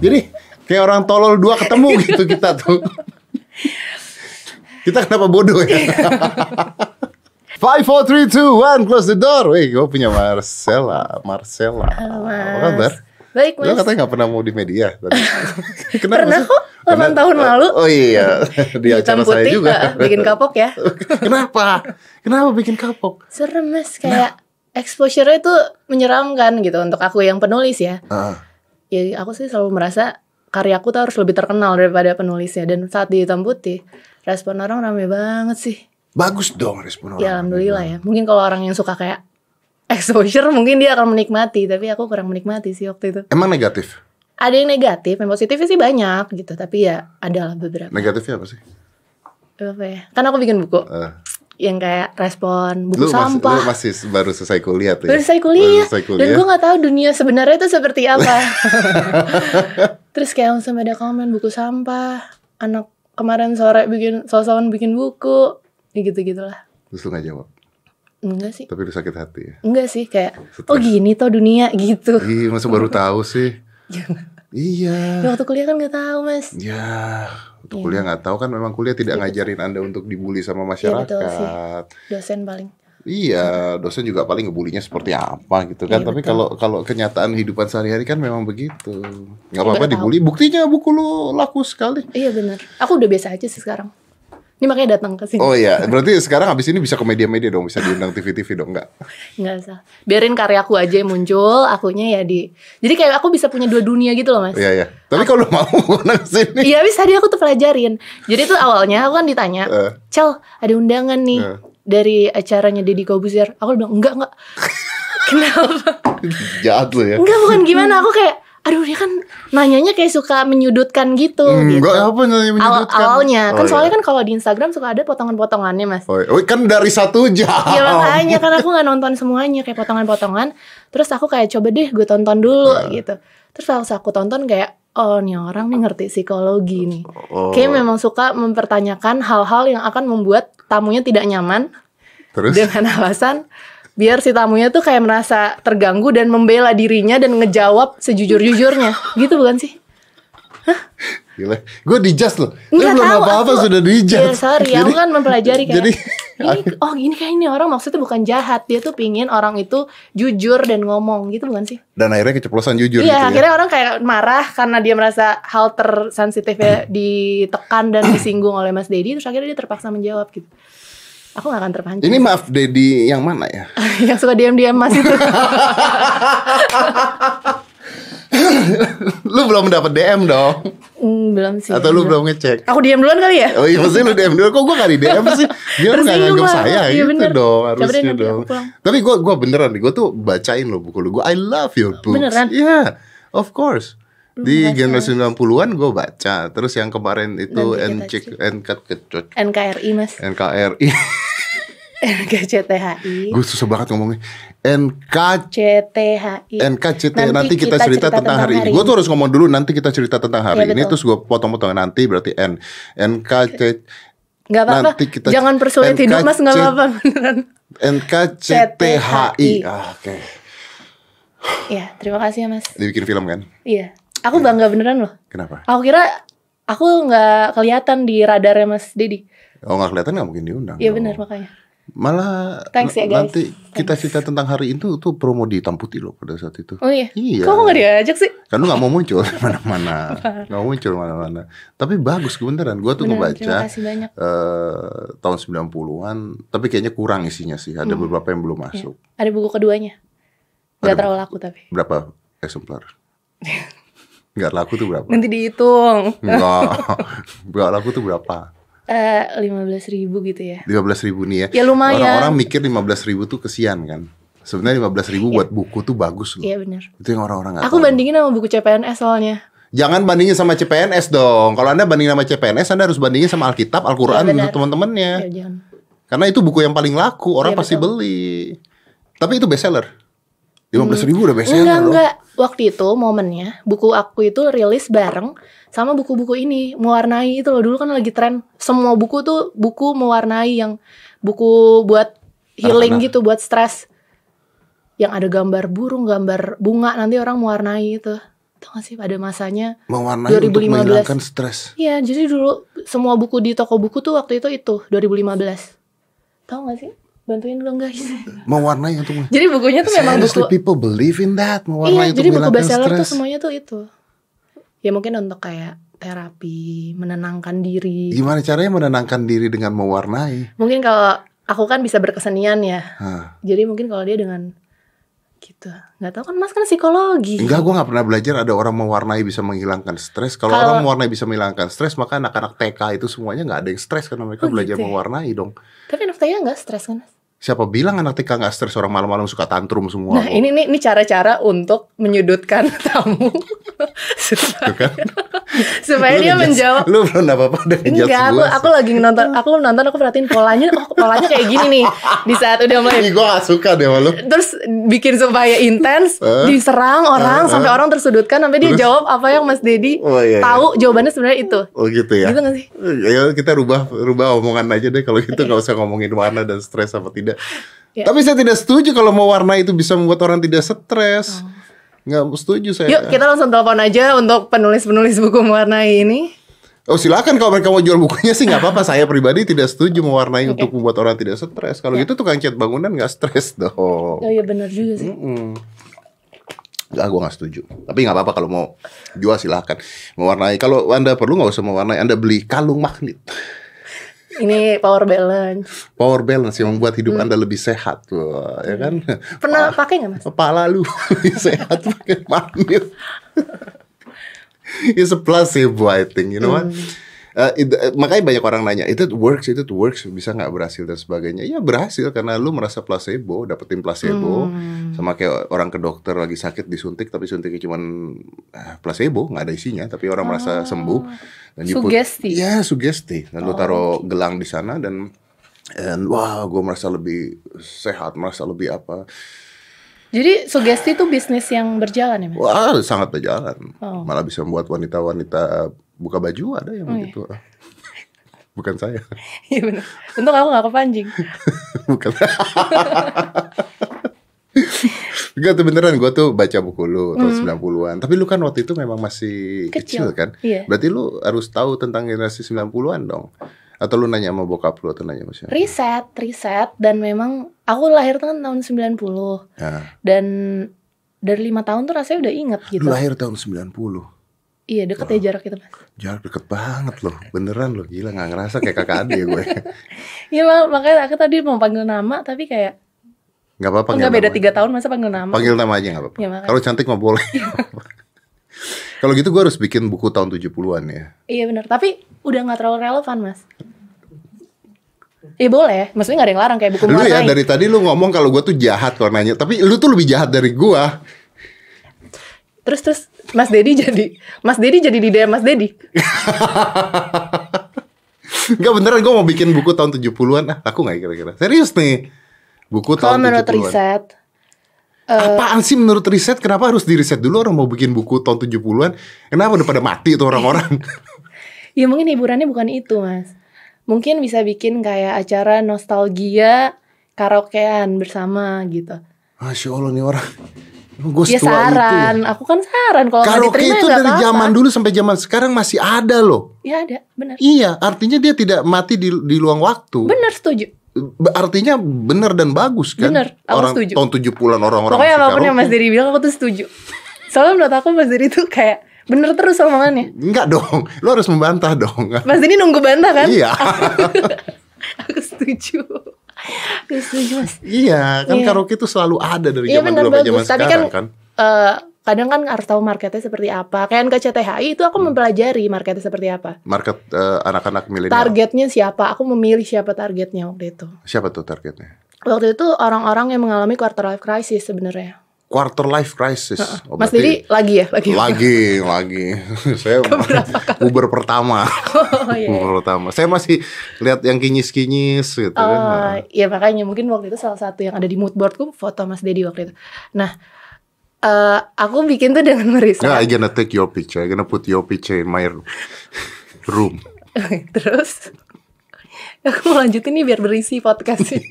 Jadi kayak orang tolol dua ketemu gitu kita tuh. kita kenapa bodoh ya? Five, four, three, two, one, close the door. Wih, gue punya Marcella, Marcella. Halo, Mas. Apa kabar? Baik, Lo Mas. katanya gak pernah mau di media tadi. Pernah sih? kok, 8 tahun oh, lalu. Oh iya, di Hitam acara saya putih, juga. ah, bikin kapok ya. Kenapa? Kenapa bikin kapok? Serem, Mas. Kayak exposure-nya itu menyeramkan gitu untuk aku yang penulis ya. Ah, Ya, aku sih selalu merasa karyaku tuh harus lebih terkenal daripada penulisnya. Dan saat di hitam putih, respon orang rame banget sih. bagus dong respon orang. Ya alhamdulillah ya. Mungkin kalau orang yang suka kayak exposure mungkin dia akan menikmati, tapi aku kurang menikmati sih waktu itu. Emang negatif? Ada yang negatif, yang positifnya sih banyak gitu, tapi ya ada lah beberapa. Negatifnya apa sih? Apa ya? Kan aku bikin buku Eh, yang kayak respon buku lu, sampah. lu masih baru selesai kuliah tuh ya? Baru saya kuliah, Baru selesai dan kuliah. gue nggak tahu dunia sebenarnya itu seperti apa. Terus kayak langsung ada komen buku sampah, anak kemarin sore bikin sosokan bikin buku, ya gitu gitulah. Terus lu gak jawab? Enggak sih, Tapi lu sakit hati ya? enggak sih kayak oh gini tuh dunia gitu. Ih, masa baru tahu sih? Iya. Ya, waktu kuliah kan nggak tahu mas. Ya, untuk Iya. kuliah nggak tahu kan memang kuliah tidak ngajarin anda untuk dibully sama Iya, betul sih. masyarakat. Dosen paling. Iya, dosen juga paling ngebulinya seperti apa gitu kan. Iya, Tapi kalau kalau kenyataan hidupan sehari-hari kan memang begitu. Nggak Iya, apa-apa dibully. Buktinya buku lu laku sekali. Iya benar. Aku udah biasa aja sih sekarang. Ini makanya datang ke sini. Oh iya, berarti sekarang habis ini bisa ke media-media dong, bisa diundang TV-TV dong, enggak? Nggak usah. Biarin karyaku aja yang muncul, akunya ya di. Jadi kayak aku bisa punya dua dunia gitu loh mas. Iya, iya. Tapi kalau mau undang sini. Iya bisa tadi aku tuh pelajarin. Jadi tuh awalnya aku kan ditanya, Eh. Cel ada undangan nih Eh. dari acaranya Deddy Kobuzier. Aku bilang enggak enggak. Kenapa? Jahat lu ya. Enggak bukan gimana. Aku kayak, aduh dia kan nanyanya kayak suka menyudutkan gitu. gitu. Enggak apa nanya Awal menyudutkan. awalnya kan Oh, soalnya iya. kan kalau di Instagram suka ada potongan-potongannya mas. Oh, iya. Kan dari satu jam. Ya makanya kan aku nggak nonton semuanya kayak potongan-potongan. Terus aku kayak coba deh gue tonton dulu Nah. gitu. Terus pas aku tonton kayak oh nih orang nih ngerti psikologi nih. Oh. Kayak memang suka mempertanyakan hal-hal yang akan membuat tamunya tidak nyaman Terus dengan alasan biar si tamunya tuh kayak merasa terganggu dan membela dirinya dan ngejawab sejujur-jujurnya. Gitu bukan sih? gila. Gue dijudge loh. Lu Nggak belum apa-apa sudah dijudge. Ya sorry, aku kan mempelajari kayak Jadi ini, oh gini kayak ini orang maksudnya bukan jahat dia tuh pingin orang itu jujur dan ngomong gitu bukan sih dan akhirnya keceplosan jujur iya gitu ya. akhirnya orang kayak marah karena dia merasa hal tersensitifnya ditekan dan disinggung oleh Mas Dedi terus akhirnya dia terpaksa menjawab gitu aku gak akan terpancing Ini maaf Dedi yang mana ya? yang suka diam-diam Mas itu lu belum dapat DM dong? Hmm, belum sih Atau lu belum ngecek? aku diam duluan kali ya Oh iya pasti lu DM dulu Kok gue gak di DM sih Dia lu gak Tersinggung nganggap saya Iya, gitu bener. dong Harusnya dong. Tapi gue gua beneran nih Gue tuh bacain loh buku lu Gue I love your books Beneran? Iya Of course Di generasi 90-an gue baca Terus yang kemarin itu Nanti kita NCK NKT NKRI Mas NKRI NKCTHI Gue susah banget ngomongnya NK CTHI NKCT nanti, kita, cerita, tentang, hari ini. Gue tuh harus ngomong dulu nanti kita cerita tentang hari Iya, ini betul. terus gue potong-potong nanti berarti N NKCT Gak apa-apa. Nanti kita- Jangan persulit hidup mas nggak NKC apa-apa beneran. NKCTHI. Ah, Oke. Ya terima kasih ya mas. Dibikin film kan? Iya. Aku bangga beneran loh. Kenapa? Aku kira aku nggak kelihatan di radarnya mas Dedi. Oh nggak kelihatan nggak mungkin diundang. Iya benar makanya. Malah Thanks ya, guys. nanti kita cerita tentang hari itu tuh promo di hitam putih loh pada saat itu. Oh iya. Iya. Kok nggak diajak sih? Kan lu gak mau muncul mana-mana Gak mau muncul mana-mana Tapi bagus beneran Gue tuh Beneran, ngebaca eh, Tahun 90-an Tapi kayaknya kurang isinya sih Ada Hmm. beberapa yang belum Iya. masuk Ada buku keduanya. Gak terlalu laku tapi. Berapa eksemplar? Gak laku tuh berapa? Nanti dihitung. Enggak Gak laku tuh berapa? Eh lima belas ribu gitu ya. 15 ribu nih ya Ya, lumayan. Orang-orang mikir 15 ribu tuh kesian kan Sebenarnya 15 ribu buat buku tuh bagus loh Iya benar. Itu yang orang-orang Aku tahu. bandingin sama buku CPNS soalnya. Jangan bandingin sama CPNS dong Kalau anda bandingin sama CPNS Anda harus bandingin sama Alkitab, Al-Quran Iya, benar. untuk teman-temannya Ya jangan. Karena itu buku yang paling laku, orang Iya, pasti betul. beli. Tapi itu bestseller. 15 ribu udah bestseller Enggak, loh. enggak. Waktu itu momennya buku aku itu rilis bareng sama buku-buku ini mewarnai itu loh dulu kan lagi tren semua buku tuh buku mewarnai yang buku buat healing Anak-anak. gitu buat stres yang ada gambar burung gambar bunga nanti orang mewarnai itu Tau gak sih pada masanya Mewarnai untuk 2015. menghilangkan stres. Iya jadi dulu semua buku di toko buku tuh waktu itu itu 2015 Tau gak sih? Bantuin dong guys Mewarnai untuk Jadi bukunya tuh memang buku people believe in that. Iya Mewarnai untuk jadi buku bestseller tuh stres. semuanya tuh itu Ya mungkin untuk kayak terapi, menenangkan diri Gimana caranya menenangkan diri dengan mewarnai? Mungkin kalau aku kan bisa berkesenian ya Hah. Jadi mungkin kalau dia dengan gitu nggak tahu kan mas kan psikologi Enggak, gue gak pernah belajar ada orang mewarnai bisa menghilangkan stres. Kalau orang mewarnai bisa menghilangkan stres, maka anak-anak TK itu semuanya nggak ada yang stres karena mereka Oh, belajar gitu ya? mewarnai dong. tapi anak saya nggak stres kan Mas? Siapa bilang anak TK nggak stres orang malam-malam suka tantrum semua? nah kok? ini nih ini cara-cara untuk menyudutkan tamu Tuh supaya, kan? supaya Lu dia menjawab Lu belum apa-apa udah ngejudge Enggak, aku aku lagi nonton, aku nonton aku perhatiin polanya, oh polanya kayak gini nih di saat udah mulai gue gak suka deh sama lu. terus bikin supaya intens, Eh? diserang orang Eh, sampai eh. orang tersudutkan sampai dia jawab apa yang Mas Dedi Oh, iya, iya. tahu jawabannya sebenarnya itu. Oh gitu ya? Gitu gak sih? Ya kita rubah rubah omongan aja deh kalau gitu nggak usah ngomongin warna dan stres apa tidak. Ya. Tapi saya tidak setuju kalau mau warna itu bisa membuat orang tidak stres. Nggak setuju saya. Oh. Yuk kita langsung telepon aja untuk penulis-penulis buku mewarnai ini. Oh silakan kalau mereka mau jual bukunya sih nggak apa-apa. Saya pribadi tidak setuju mewarnai untuk membuat orang tidak stres. Kalau gitu tukang cat bangunan nggak stres dong. Oh iya benar juga sih. Mm. Enggak, gue gak setuju. Tapi nggak apa-apa kalau mau jual silahkan. Mewarnai. Kalau anda perlu nggak usah mewarnai. Anda beli kalung magnet. Ini power balance. Power balance yang membuat hidup Hmm. anda lebih sehat. Wah, ya kan? Pernah pakai nggak Mas? Kepala lu sehat pakai magnet. It's a placebo I think, you know what? Uh, it- uh, makanya banyak orang nanya, itu works, itu works, bisa nggak berhasil dan sebagainya. Ya berhasil karena lu merasa placebo, dapetin placebo, Hmm. sama kayak orang ke dokter lagi sakit disuntik tapi suntiknya cuma placebo, nggak ada isinya, tapi orang merasa sembuh. Dan put-. Sugesti. Oh, Ya sugesti. Dan lu taruh gelang di sana dan and wah gue merasa lebih sehat, merasa lebih apa. Jadi sugesti itu bisnis yang berjalan ya Mas? Wah, sangat berjalan. Oh. Malah bisa membuat wanita-wanita buka baju ada yang Oh, iya. begitu. Bukan saya. Iya benar. Untung aku nggak kepancing. Bukan. Enggak tuh beneran gue tuh baca buku lu tahun 90-an. Tapi lu kan waktu itu memang masih kecil. Kecil, kan? iya. Berarti lu harus tahu tentang generasi 90-an dong. Atau lu nanya sama bokap lu atau nanya sama siapa? Riset, riset dan memang aku lahir kan tahun 90 Nah, dan dari lima tahun tuh rasanya udah inget gitu. lu lahir tahun 90. Iya deket ya jarak kita mas. Jarak deket banget loh. Beneran loh, gila nggak ngerasa kayak kakak adik gue. Iya mak- makanya aku tadi mau panggil nama tapi kayak Nggak apa-apa nggak beda nama. tiga tahun masa panggil nama. Panggil nama aja nggak apa-apa. Ya. Kalau cantik mah boleh. Kalau gitu gue harus bikin buku tahun 70-an ya. Iya benar. Tapi udah nggak terlalu relevan mas. Iya boleh. Maksudnya nggak ada yang larang kayak buku Lu ya dari tadi lu ngomong kalau gue tuh jahat kalau nanya, tapi lu tuh lebih jahat dari gue. Terus terus Mas Dedi jadi Mas Dedi jadi di DM Mas Dedi. Enggak beneran gue mau bikin buku tahun 70-an. Ah, aku nggak kira-kira. Serius nih. Buku Kalau tahun menurut 70-an. riset Apaan sih menurut riset? Kenapa harus di riset dulu orang mau bikin buku tahun 70-an? Kenapa udah pada mati tuh orang-orang? Ya mungkin hiburannya bukan itu mas Mungkin bisa bikin kayak acara nostalgia karaokean bersama gitu Masya Allah nih orang. Gue Ya saran, aku kan saran kalau Karaoke diterima ya itu nggak dari zaman dulu sampai zaman sekarang masih ada loh. Ya ada, benar. Iya, artinya dia tidak mati di, di luang waktu. Benar setuju. Artinya benar dan bagus kan? Bener, aku orang setuju. tahun 70-an orang-orang Pokoknya apa pun yang. Mas Diri bilang aku tuh setuju. Soalnya menurut aku Mas Diri tuh kayak bener terus omongannya. Enggak dong, lo harus membantah dong. Mas Diri nunggu bantah kan? Iya, aku setuju. Mas. iya kan Iya. karaoke itu selalu ada dari Iya zaman dulu sampai zaman. Tapi kan, sekarang kan. eh, kadang kan harus tahu marketnya seperti apa. Kayak NKCTHI itu Hmm. aku mempelajari marketnya seperti apa. Market eh, anak-anak milenial. Targetnya siapa? Aku memilih siapa targetnya waktu itu. Siapa tuh targetnya? Waktu itu orang-orang yang mengalami quarter life crisis sebenarnya. Quarter life crisis. Oh, Mas Didi lagi ya, lagi. lagi, lagi. Saya Uber pertama. Oh iya. Uber pertama. Saya masih lihat yang kinyis-kinyis gitu kan. Oh, iya makanya mungkin waktu itu salah satu yang ada di mood boardku foto Mas Dedi waktu itu. Nah, eh aku bikin tuh dengan meriset. Yeah, I gonna take your picture. I gonna put your picture in my room. terus aku mau lanjutin nih biar berisi podcastnya.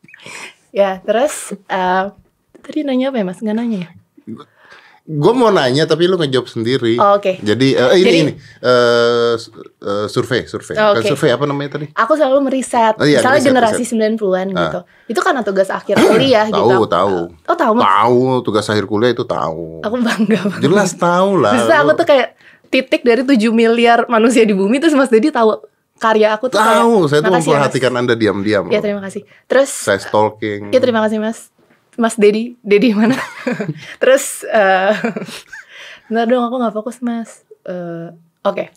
ya terus eh tadi nanya apa ya Mas? Nggak nanya ya? Gue mau nanya tapi lu ngejawab sendiri. Oh, oke. Jadi eh, ini Jadi- ini eh, survei, survei. Oh, Bukan oke. survei apa namanya tadi? Aku selalu meriset, Oh, iya, misalnya riset, generasi riset. 90-an Ah. gitu. Itu karena tugas akhir kuliah gitu. Tahu, tahu. Oh, tahu. Mas? Tahu tugas akhir kuliah itu tahu. Aku bangga banget. Jelas tahu lah. Maksudnya aku tuh kayak titik dari 7 miliar manusia di bumi terus Mas Dedi tahu karya aku tuh tahu. Saya tuh ya, memperhatikan Anda diam-diam. Ya terima kasih. Terus Saya stalking. Ya terima kasih Mas. Mas Dedi, Dedi mana? Terus eh Bentar dong aku nggak fokus Mas. Eh, Oke,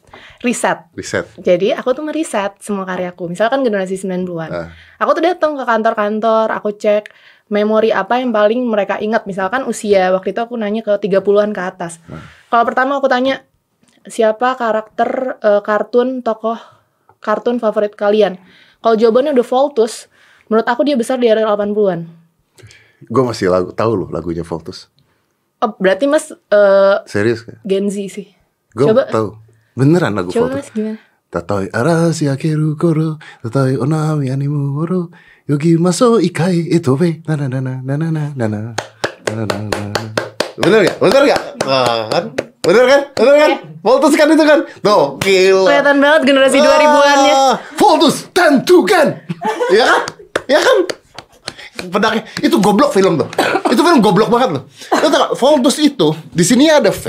riset. Riset. Jadi aku tuh meriset semua karyaku. Misalkan generasi 90-an. Ah. Aku tuh datang ke kantor-kantor, aku cek memori apa yang paling mereka ingat. Misalkan usia, waktu itu aku nanya ke 30-an ke atas. Kalau pertama aku tanya, siapa karakter eh, kartun, tokoh kartun favorit kalian? Kalau jawabannya udah Voltus, menurut aku dia besar di era 80-an. Gue masih lagu tahu loh lagunya Voltus. Oh, berarti Mas uh, serius kan? Gen Z sih. Gue Coba... tahu. Beneran lagu Coba Voltus. Mas gimana? Tatoi arasi akeru koro, tatoi onami animu woro, yogi maso ikai itu be, na na na na na na na na na na na Bener gak? Bener gak? Kan? Bener kan? Bener kan? Voltus kan itu kan? Tuh, gila. Kelihatan banget generasi 2000-an ya. Voltus, tentukan. Iya kan? Iya kan? Pedangnya itu goblok film tuh. itu film goblok banget loh. Lu tau Voltus itu di sini ada V.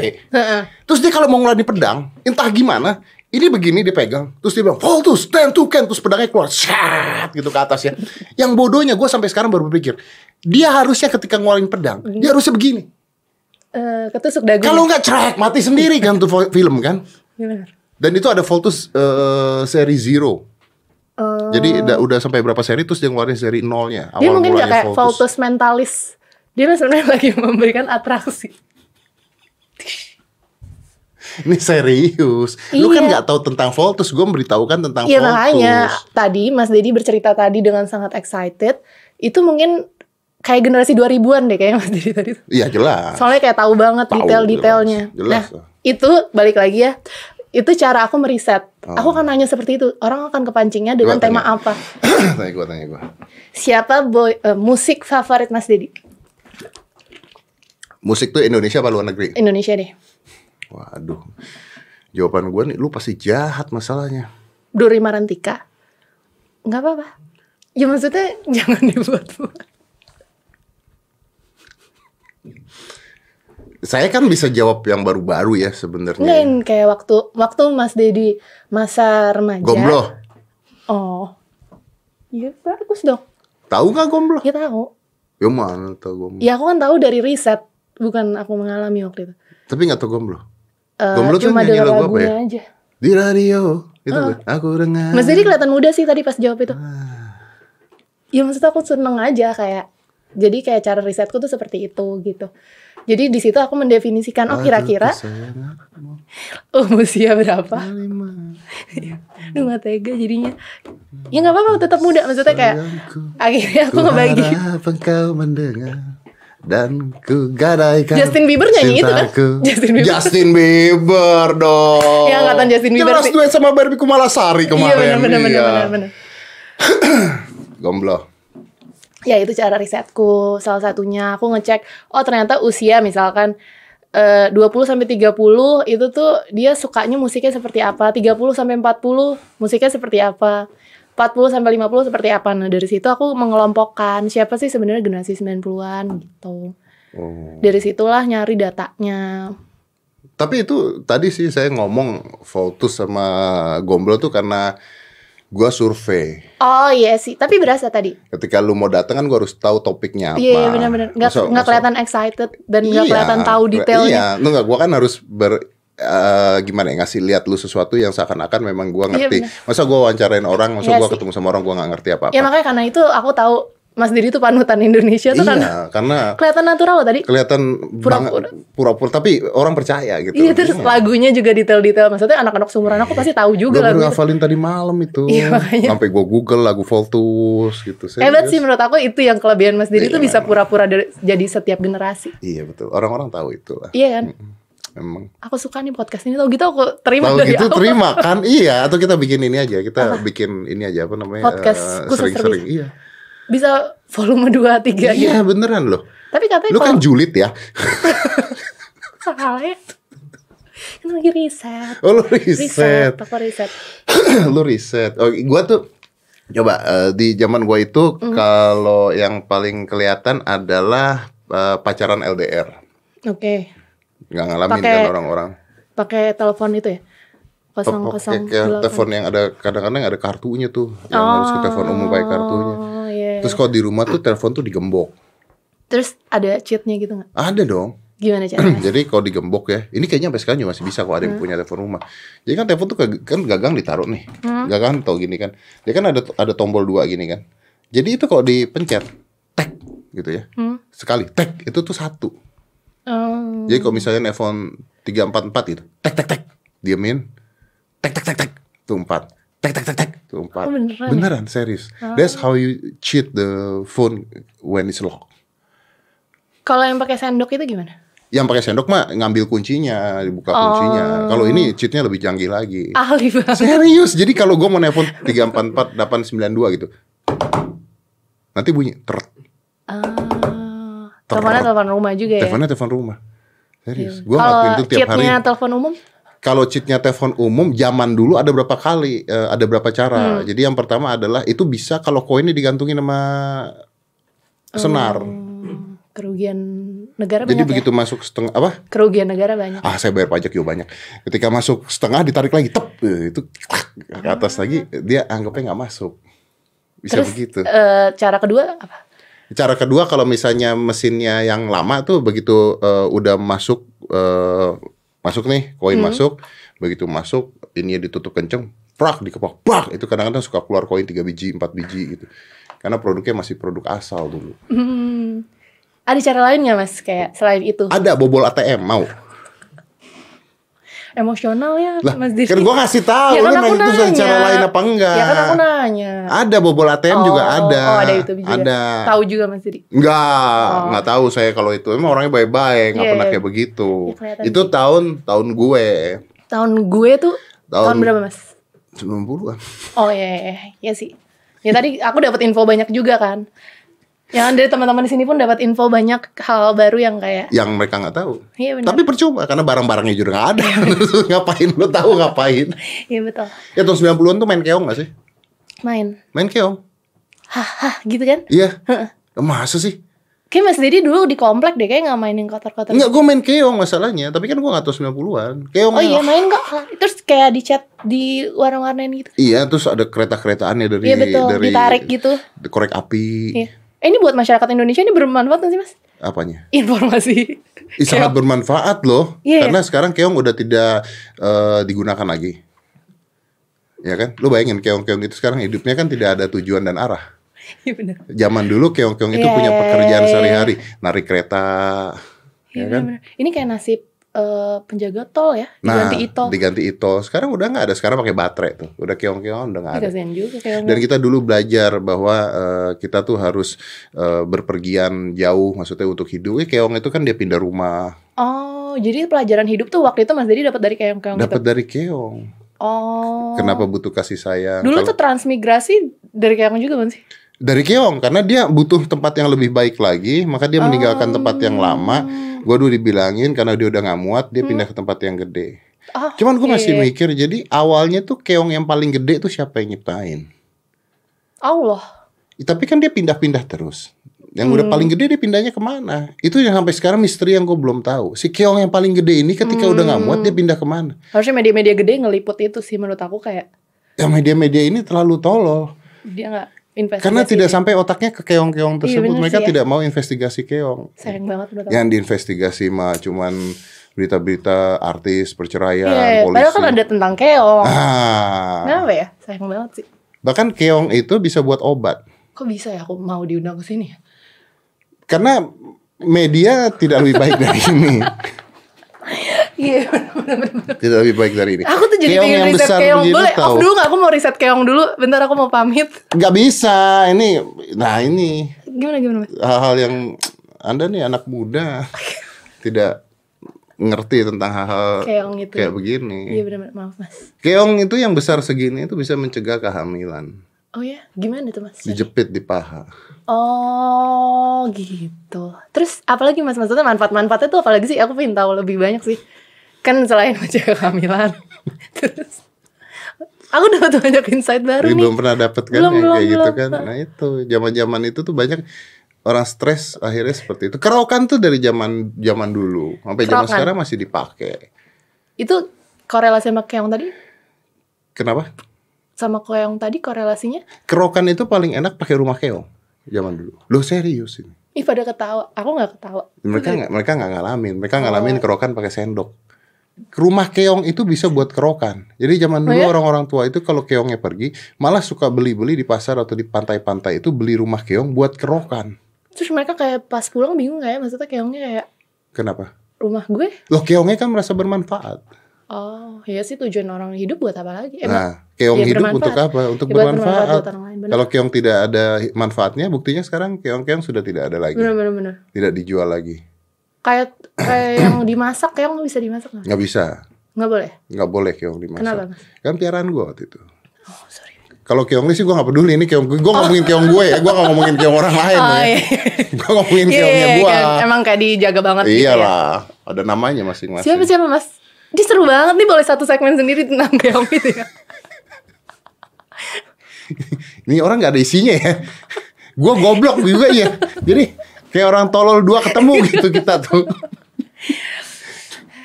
Terus dia kalau mau ngeluarin pedang, entah gimana, ini begini dia pegang, terus dia bilang Voltus, tentukan, terus pedangnya keluar, shat gitu ke atas ya. Yang bodohnya gue sampai sekarang baru berpikir, dia harusnya ketika ngeluarin pedang, dia harusnya begini. Eh, ketusuk dagu. Kalau nggak cerek mati sendiri kan tuh film kan. Gimana? Dan itu ada Voltus eh, seri Zero. Eh, Jadi udah, udah sampai berapa seri terus dia ngeluarin seri nolnya. dia Awal mungkin gak kayak Voltus mentalis. Dia sebenarnya lagi memberikan atraksi. Ini serius. Lu kan Iya. nggak tahu tentang Voltus, gue memberitahukan tentang Iya Voltus. makanya tadi Mas Dedi bercerita tadi dengan sangat excited. Itu mungkin kayak generasi 2000-an deh kayaknya Mas Dedi tadi. Iya jelas. Soalnya kayak tahu banget detail-detailnya. jelas, jelas. Nah, itu balik lagi ya. Itu cara aku meriset. Oh. Aku akan nanya seperti itu. Orang akan kepancingnya dengan Gua tema tanya. apa? tanya gue, tanya gue. Siapa boy eh, musik favorit Mas Dedi? Musik tuh Indonesia apa luar negeri? Indonesia deh. Waduh. Jawaban gue nih, lu pasti jahat masalahnya. Dori Marantika. Nggak apa-apa. Ya maksudnya jangan dibuat-buat. Saya kan bisa jawab yang baru-baru ya sebenarnya. yang kayak waktu waktu Mas Dedi masa remaja. Gomblo. Oh. Iya bagus dong. Tahu nggak gomblo? Ya tahu. Ya mana tahu gomblo. Ya aku kan tahu dari riset, bukan aku mengalami waktu itu. Tapi nggak tahu gomblo. Eh, Gomblo tuh cuma nyanyi dengar lagu apa ya? aja. Di radio itu kan. Aku dengar. Mas Dedi kelihatan muda sih tadi pas jawab itu. Ah. Ya maksud aku seneng aja kayak. Jadi kayak cara risetku tuh seperti itu gitu. Jadi di situ aku mendefinisikan oh kira-kira oh usia berapa. lima. Duh gak tega jadinya. Ya nggak apa-apa tetap muda maksudnya kayak akhirnya aku ku ngebagi. engkau mendengar dan ku gadaikan Justin Bieber nyanyi itu kan? Justin Bieber. Justin Bieber dong Ya, angkatan Justin Bieber jelas duet sama Barbie Kumalasari Iya kemarin benar benar benar iya. benar benar. gomblo Ya itu cara risetku. Salah satunya aku ngecek oh ternyata usia misalkan eh, 20 sampai 30 itu tuh dia sukanya musiknya seperti apa. 30 sampai 40 musiknya seperti apa. 40 sampai 50 seperti apa. Nah, dari situ aku mengelompokkan siapa sih sebenarnya generasi 90-an gitu. oh. Dari situlah nyari datanya. tapi itu tadi sih saya ngomong Voltus sama gomblo tuh karena gua survei Oh iya sih, tapi berasa tadi. ketika lu mau datang kan gua harus tahu topiknya apa Iya, iya benar-benar. Nggak Masa- nggak masa- kelihatan excited dan nggak Iya, kelihatan tahu detailnya. Iya, lu nggak, gua kan harus ber eh, gimana ya ngasih lihat lu sesuatu yang seakan-akan memang gua Iya, ngerti. benar. masa gua wawancarain orang, masa Iya gua sih. ketemu sama orang gua nggak ngerti apa-apa. Ya makanya karena itu aku tahu Mas Didi tuh panutan Indonesia tuh kan iya, karena kelihatan natural loh tadi. kelihatan Pura-pura. pura-pura tapi orang percaya gitu. Iya terus lagunya juga detail-detail. Maksudnya anak-anak seumuran aku pasti tahu juga lagu. ngafalin tadi malam itu. Iya, makanya. Sampai gua Google lagu Voltus gitu. Hebat sih menurut aku itu yang kelebihan Mas Didi Iya, tuh bisa pura-pura jadi setiap generasi. Iya betul. Orang-orang tahu itu lah. Iya kan? Emang. Aku suka nih podcast ini. Tau gitu aku terima Tahu dari gitu awal. terima kan? Iya. Atau kita bikin ini aja. Kita bikin ini aja apa namanya? Podcast khusus Sering-sering. Iya. Bisa volume 2, 3 gitu. Iya beneran loh. Tapi katanya Lu kan kalau julid ya. Salah ya. Kan lagi riset. Oh lu riset. Aku riset. lu riset. Oh, gua tuh coba eh, di zaman gua itu Mm. kalau yang paling kelihatan adalah eh, pacaran LDR. Oke. nggak ngalamin Pakai- kan orang-orang. Pakai telepon itu ya? Kosong Pakai kosong kayak delapan. telepon yang ada kadang-kadang ada kartunya tuh, yang harus ke telepon umum pakai kartunya. Iya. Terus kalau di rumah tuh telepon tuh digembok. Terus ada cheatnya gitu nggak? Ada dong. Gimana caranya? Jadi kalau digembok ya, ini kayaknya sampai sekarang juga masih bisa kalau ada yang punya telepon rumah. Jadi kan telepon tuh kan gagang ditaruh nih, gagang tau gini kan. Dia kan ada ada tombol dua gini kan. Jadi itu kalau dipencet, tek gitu ya, Hmm. sekali tek itu tuh satu. Oh. Jadi kalau misalnya nelfon 344 gitu, tek tek tek, diemin, tek tek tek tek, tuh empat, tek tek tek tek, tuh empat. Oh, beneran ya? beneran serius. That's how you cheat the phone when it's locked. Kalau yang pakai sendok itu gimana? Yang pakai sendok mah ngambil kuncinya, dibuka kuncinya. Kalau ini cheatnya lebih canggih lagi. Ahli banget. Serius. Jadi kalau gue mau nelfon 344 892 gitu. Nanti bunyi ter Ah, teleponnya telepon rumah juga ya. teleponnya telepon rumah. Serius. Gue Kalau ngelakuin itu tiap hari. cheatnya telepon umum? Kalau cheatnya telepon umum zaman dulu ada berapa kali, eh, ada berapa cara. Jadi yang pertama adalah itu bisa kalau koinnya digantungin sama senar. Hmm, kerugian negara Jadi banyak ya? begitu masuk setengah apa? Kerugian negara banyak. Ah saya bayar pajak juga banyak. Ketika masuk setengah ditarik lagi, tep eh, itu ke atas lagi dia anggapnya nggak masuk. Bisa Terus begitu. eh, cara kedua apa? Cara kedua kalau misalnya mesinnya yang lama tuh begitu eh, udah masuk eh, masuk nih koin masuk, begitu masuk ini ditutup kenceng, prak dikepak, prak itu kadang-kadang suka keluar koin 3 biji, 4 biji gitu. Karena produknya masih produk asal dulu. Hmm, ada cara lain nggak mas? Kayak selain itu Ada bobol ATM mau. Emosional ya Lah, mas Diri. kan gua kasih tahu Ya kan lu nanya itu nanya. cara lain apa enggak? Ya kan aku nanya. Ada bobol ATM juga Oh, ada. Oh ada itu juga. Ada. Tahu juga mas Diri. Enggak, enggak tahu saya kalau itu. Emang orangnya baik-baik, enggak Iya, pernah iya. kayak begitu. Ya, itu tahun tahun gue Tahun gue tuh Tahun- tahun, berapa mas? 90-an. Oh iya, iya, iya. ya sih. Ya tadi aku dapat info banyak juga kan. Yang dari teman-teman di sini pun dapat info banyak hal baru yang kayak Yang mereka nggak tahu. Iya benar. Tapi percuma karena barang-barangnya juga nggak ada. Terus ngapain lu tahu ngapain? Iya betul. Ya tahun 90-an tuh main keong gak sih? Main. Main keong. Hah, gitu kan? Iya. Masa sih? Kayak Mas Didi dulu di komplek deh kayak nggak mainin kotor-kotor. Enggak, gue main keong masalahnya. Tapi kan gue nggak tahu 90-an. Keong Oh iya main kok. Terus kayak di chat di warna-warnain gitu. Iya, terus ada kereta-keretaannya dari Iya betul, dari ditarik gitu. korek api. Iya. Eh, ini buat masyarakat Indonesia ini bermanfaat nggak sih Mas? Apanya? Informasi. Ih, sangat bermanfaat loh. Iya, Karena sekarang keong udah tidak eh, digunakan lagi. Ya kan? Lu bayangin keong-keong itu sekarang hidupnya kan tidak ada tujuan dan arah. Iya benar. Zaman dulu keong-keong itu Iya, punya iya, pekerjaan iya, sehari-hari, narik kereta, Iya ya kan? benar. Ini kayak nasib eh, penjaga tol ya, Nah, diganti itol. diganti itol. Sekarang udah nggak ada. Sekarang pakai baterai tuh. Udah keong-keong udah nggak ada. Juga kayak Dan kita dulu belajar bahwa eh, kita tuh harus eh, berpergian jauh, maksudnya untuk hidup. Eh, keong itu kan dia pindah rumah, Oh, jadi pelajaran hidup tuh waktu itu Mas Didi dapat dari keong-keong dapat gitu. dari keong. Oh. Kenapa butuh kasih sayang? Dulu Kalau- tuh transmigrasi dari keong juga kan sih? Dari keong karena dia butuh tempat yang lebih baik lagi maka dia meninggalkan tempat yang lama. Gua dulu dibilangin karena dia udah nggak muat dia pindah ke tempat yang gede. Oh, cuman gue iya, masih mikir jadi awalnya tuh keong yang paling gede tuh siapa yang nyiptain? Allah. Tapi kan dia pindah-pindah terus. Yang udah Hmm. paling gede dia pindahnya ke mana? Itu yang sampai sekarang misteri yang gue belum tahu. Si keong yang paling gede ini ketika udah nggak muat dia pindah ke mana? Harusnya media-media gede ngeliput itu sih menurut aku kayak ya media-media ini terlalu tolol. Dia nggak investigasi. karena tidak sampai otaknya ke keong-keong tersebut Iya, mereka sih ya. tidak mau investigasi keong sayang banget aku. yang diinvestigasi mah cuman berita-berita artis perceraian Iya, polisi padahal kan ada tentang keong. ah Kenapa ya? Sayang banget sih. bahkan keong itu bisa buat obat Kok bisa ya aku mau diundang ke sini? ya? karena media tidak lebih baik dari ini Iya, bener-bener. tidak lebih baik dari ini Aku tuh jadi keong pengen yang riset besar keong. Boleh tahu off dulu gak? Aku mau riset keong dulu. Bentar aku mau pamit. nggak bisa ini nah ini Gimana gimana mas? hal-hal yang anda nih anak muda tidak ngerti tentang hal-hal Keong itu. kayak begini Iya benar-benar maaf mas. keong itu yang besar segini itu bisa mencegah kehamilan Oh ya, gimana tuh mas? Dijepit di paha. Oh gitu. Terus apalagi mas maksudnya manfaat-manfaatnya tuh apalagi sih? Aku pengen tahu lebih banyak sih. Kan selain mencegah kehamilan. Terus aku dapat banyak insight baru Ini nih. belum pernah dapet kan Belum, yang belum, kayak gitu belum. kan. Nah itu zaman-zaman itu tuh banyak orang stres akhirnya seperti itu. Kerokan tuh dari zaman zaman dulu sampai zaman sekarang masih dipakai. Itu korelasi sama keong tadi? Kenapa? Sama keong tadi korelasinya? Kerokan itu paling enak pakai rumah keong zaman dulu. Lo serius ini? Ih pada ketawa. Aku nggak ketawa. Mereka nggak mereka nggak ngalamin. Mereka Oh. ngalamin kerokan pakai sendok. Rumah keong itu bisa buat kerokan. Jadi zaman Oh dulu ya? orang-orang tua itu kalau keongnya pergi, malah suka beli-beli di pasar atau di pantai-pantai itu beli rumah keong buat kerokan. Terus mereka kayak pas pulang bingung kayak maksudnya keongnya kayak Kenapa? rumah gue. Loh keongnya kan merasa bermanfaat. Oh, iya sih tujuan orang hidup buat apa lagi? Emang Nah, keong ya hidup bermanfaat. untuk apa? Untuk ya bermanfaat bermanfaat. buat orang lain. Bener. Kalau keong tidak ada manfaatnya, buktinya sekarang keong-keong sudah tidak ada lagi. Bener bener. Tidak dijual lagi. Kayak kayak yang dimasak keong nggak bisa dimasak nggak? Nggak bisa. Nggak boleh. Nggak boleh keong dimasak. Kenapa mas? Kan piaraan gue waktu itu. Oh sorry. Kalau keong sih gue gak peduli Ini keong gue Gue ngomongin keong gue ya Gue gak ngomongin keong orang lain Oh ya iya. Gue ngomongin Iya, keongnya iya, gue kan. Emang kayak dijaga banget gitu ya. Iyalah Ada namanya masing-masing Siapa siapa mas? Dia seru banget nih boleh satu segmen sendiri tentang keong gitu ya. Ini orang gak ada isinya ya Gue goblok juga ya Jadi Kayak orang tolol dua ketemu gitu kita tuh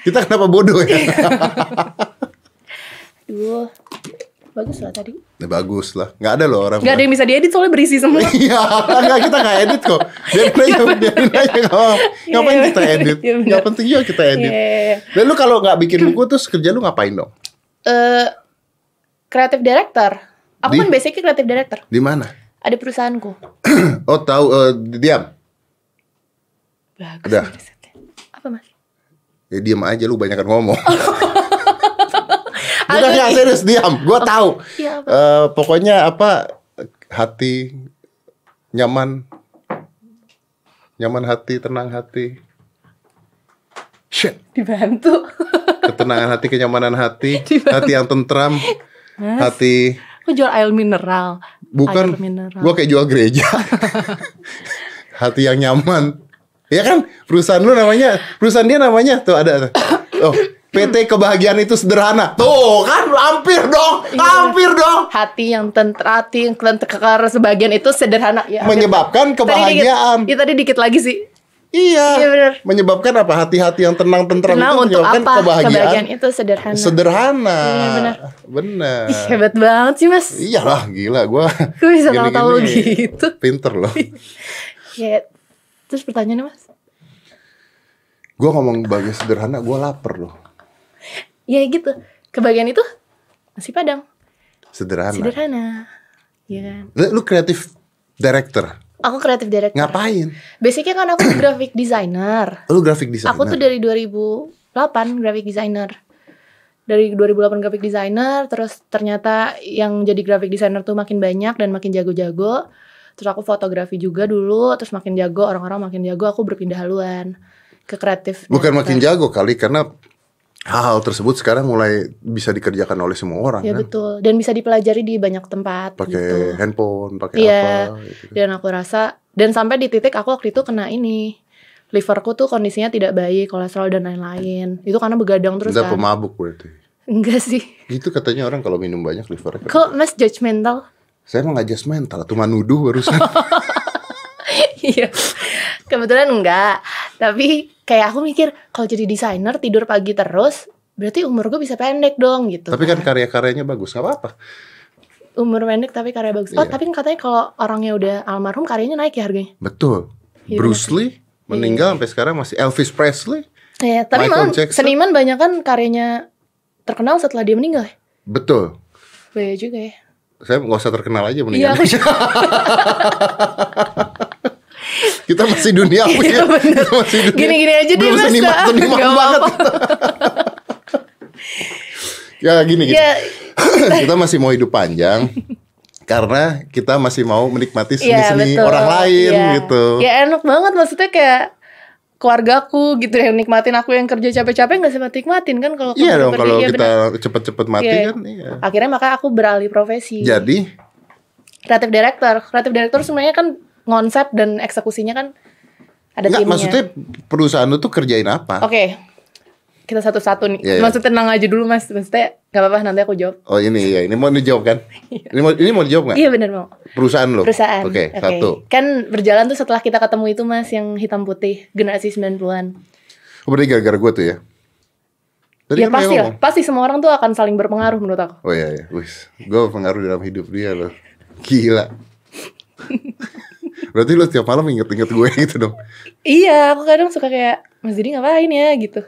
Kita kenapa bodoh ya Duh, bagus lah tadi. Ya bagus lah Gak ada loh orang Gak ada yang bisa diedit soalnya berisi semua. Iya, enggak kita nggak edit kok. Biarin aja, biarin aja. nggak apa. Ngapain Iya, kita edit? iya. Nggak penting juga kita edit. Iya. Dan lu kalau nggak bikin buku terus kerja lu ngapain dong? Eh, creative director. Aku Di- kan basicnya creative director. Di mana? Ada perusahaanku. Oh tahu eh, diam. Bagus. Udah. Apa mas? Ya diam aja lu banyak ngomong. Bukan nggak serius diam. Gua tahu. Iya, apa? Eh, pokoknya apa hati nyaman nyaman hati, tenang hati. Shit. Dibantu. Ketenangan hati, kenyamanan hati, Dibantu. hati yang tentram, hati Aku jual air mineral. Bukan, Air mineral. gua kayak jual gereja. Hati yang nyaman. Ya kan, perusahaan lu namanya, perusahaan dia namanya tuh ada. Oh, PT Kebahagiaan itu sederhana. Tuh kan, hampir dong, hampir dong. Hati yang tentra, hati yang tentekar sebagian itu sederhana. Ya. Menyebabkan kebahagiaan. Iya tadi dikit lagi sih. Iya. Iya, bener. Menyebabkan apa? Hati-hati yang tenang tentram Tenang itu untuk apa? kebahagiaan. Kebahagiaan itu sederhana. Sederhana. Iya, benar. Bener. Ih, hebat banget sih mas. Iyalah, gila gua. Gue bisa tahu-tahu gitu. Pinter loh. Ya, terus pertanyaannya mas? Gua ngomong bagai sederhana, gua lapar loh. Ya gitu. Kebahagiaan itu nasi padang. Sederhana. Sederhana. Iya kan. Lu, lu kreatif director. Aku kreatif director. Ngapain? Basicnya kan aku graphic designer. Lu graphic designer. Aku tuh dari 2008 graphic designer. Dari 2008 graphic designer, terus ternyata yang jadi graphic designer tuh makin banyak dan makin jago-jago. Terus aku fotografi juga dulu, terus makin jago, orang-orang makin jago, aku berpindah haluan ke kreatif. Bukan makin jago kali karena hal-hal tersebut sekarang mulai bisa dikerjakan oleh semua orang Ya kan. betul, dan bisa dipelajari di banyak tempat Pakai gitu. handphone, pakai Iya. apa gitu. Dan aku rasa dan sampai di titik aku waktu itu kena ini. Liverku tuh kondisinya tidak baik, kolesterol dan lain-lain. Itu karena begadang terus Udah kan. pemabuk berarti. Enggak sih. Itu katanya orang kalau minum banyak liver. Kok Mas judgmental? Saya emang ngajak mental, cuma nuduh barusan. Iya. Kebetulan enggak. Tapi kayak aku mikir kalau jadi desainer tidur pagi terus, berarti umur gue bisa pendek dong gitu. Tapi kan karya-karyanya bagus, nggak apa-apa. umur pendek tapi karya bagus. Oh, Iya. tapi kan katanya kalau orangnya udah almarhum karyanya naik ya harganya. Betul. Iya, Bruce Lee meninggal sampai sekarang masih Elvis Presley. Iya, tapi Jackson. seniman banyak kan karyanya terkenal setelah dia meninggal. ya? Betul. Bahaya juga ya. Saya nggak usah terkenal aja Iya, mendingan. aku Kita masih dunia Iya, ya. Kita masih dunia. Gini-gini aja deh, Mas. seniman, Nggak banget. ya gini gini. ya, kita masih mau hidup panjang karena kita masih mau menikmati Iya seni-seni betul. orang lain Iya. gitu. Ya enak banget maksudnya kayak keluargaku gitu yang nikmatin aku yang kerja capek-capek nggak sempat nikmatin kan kalau Iya dong kalau iya kita cepet-cepet mati Iya. kan iya. akhirnya maka aku beralih profesi Jadi Kreatif director. Kreatif director sebenarnya kan konsep dan eksekusinya kan ada Enggak, timnya. maksudnya perusahaan lu tuh kerjain apa? Oke. Kita satu-satu nih. Iya, iya. Maksudnya tenang aja dulu Mas. Maksudnya gak apa-apa nanti aku jawab. Oh ini ya, ini mau dijawab kan? ini mau ini mau dijawab nggak? Iya bener mau. Perusahaan lo. Perusahaan. Oke, satu. Kan berjalan tuh setelah kita ketemu itu Mas yang hitam putih generasi 90-an. Oh, berarti gara-gara gue tuh ya. Tadi ya kan pasti lah. ngomong. Pasti semua orang tuh akan saling berpengaruh menurut aku. Oh iya iya, wis. Gue pengaruh dalam hidup dia loh. Gila. berarti lo tiap malam inget-inget gue gitu dong. Iya, aku kadang suka kayak Mas Didi ngapain ya gitu.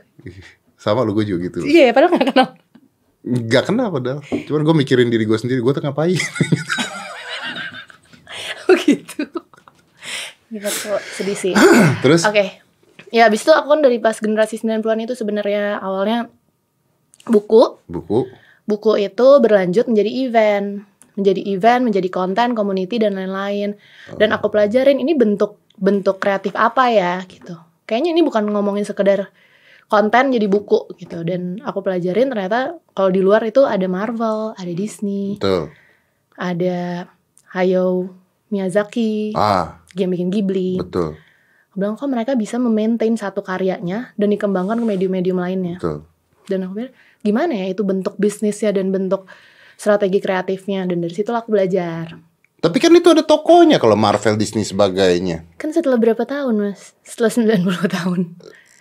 Sama lo gue juga gitu. Iya, padahal gak kenal. Gak kena padahal. Cuman gue mikirin diri gue sendiri, gue tuh ngapain. Begitu. Gitu kok sedih sih. Terus Oke. Ya abis itu aku kan dari pas generasi 90-an itu sebenarnya awalnya buku. buku. Buku itu berlanjut menjadi event. Menjadi event, menjadi konten, community dan lain-lain. Dan aku pelajarin ini bentuk bentuk kreatif apa ya gitu. Kayaknya ini bukan ngomongin sekedar konten jadi buku gitu. Dan aku pelajarin ternyata kalau di luar itu ada Marvel, ada Disney, Betul. ada Hayao Miyazaki, Ah, yang bikin Ghibli. betul. Aku bilang kok mereka bisa memaintain satu karyanya dan dikembangkan ke medium-medium lainnya. Betul. Dan aku pikir gimana ya itu bentuk bisnisnya dan bentuk strategi kreatifnya dan dari situ aku belajar. Tapi kan itu ada tokonya kalau Marvel, Disney sebagainya. Kan setelah berapa tahun mas? Setelah 90 tahun.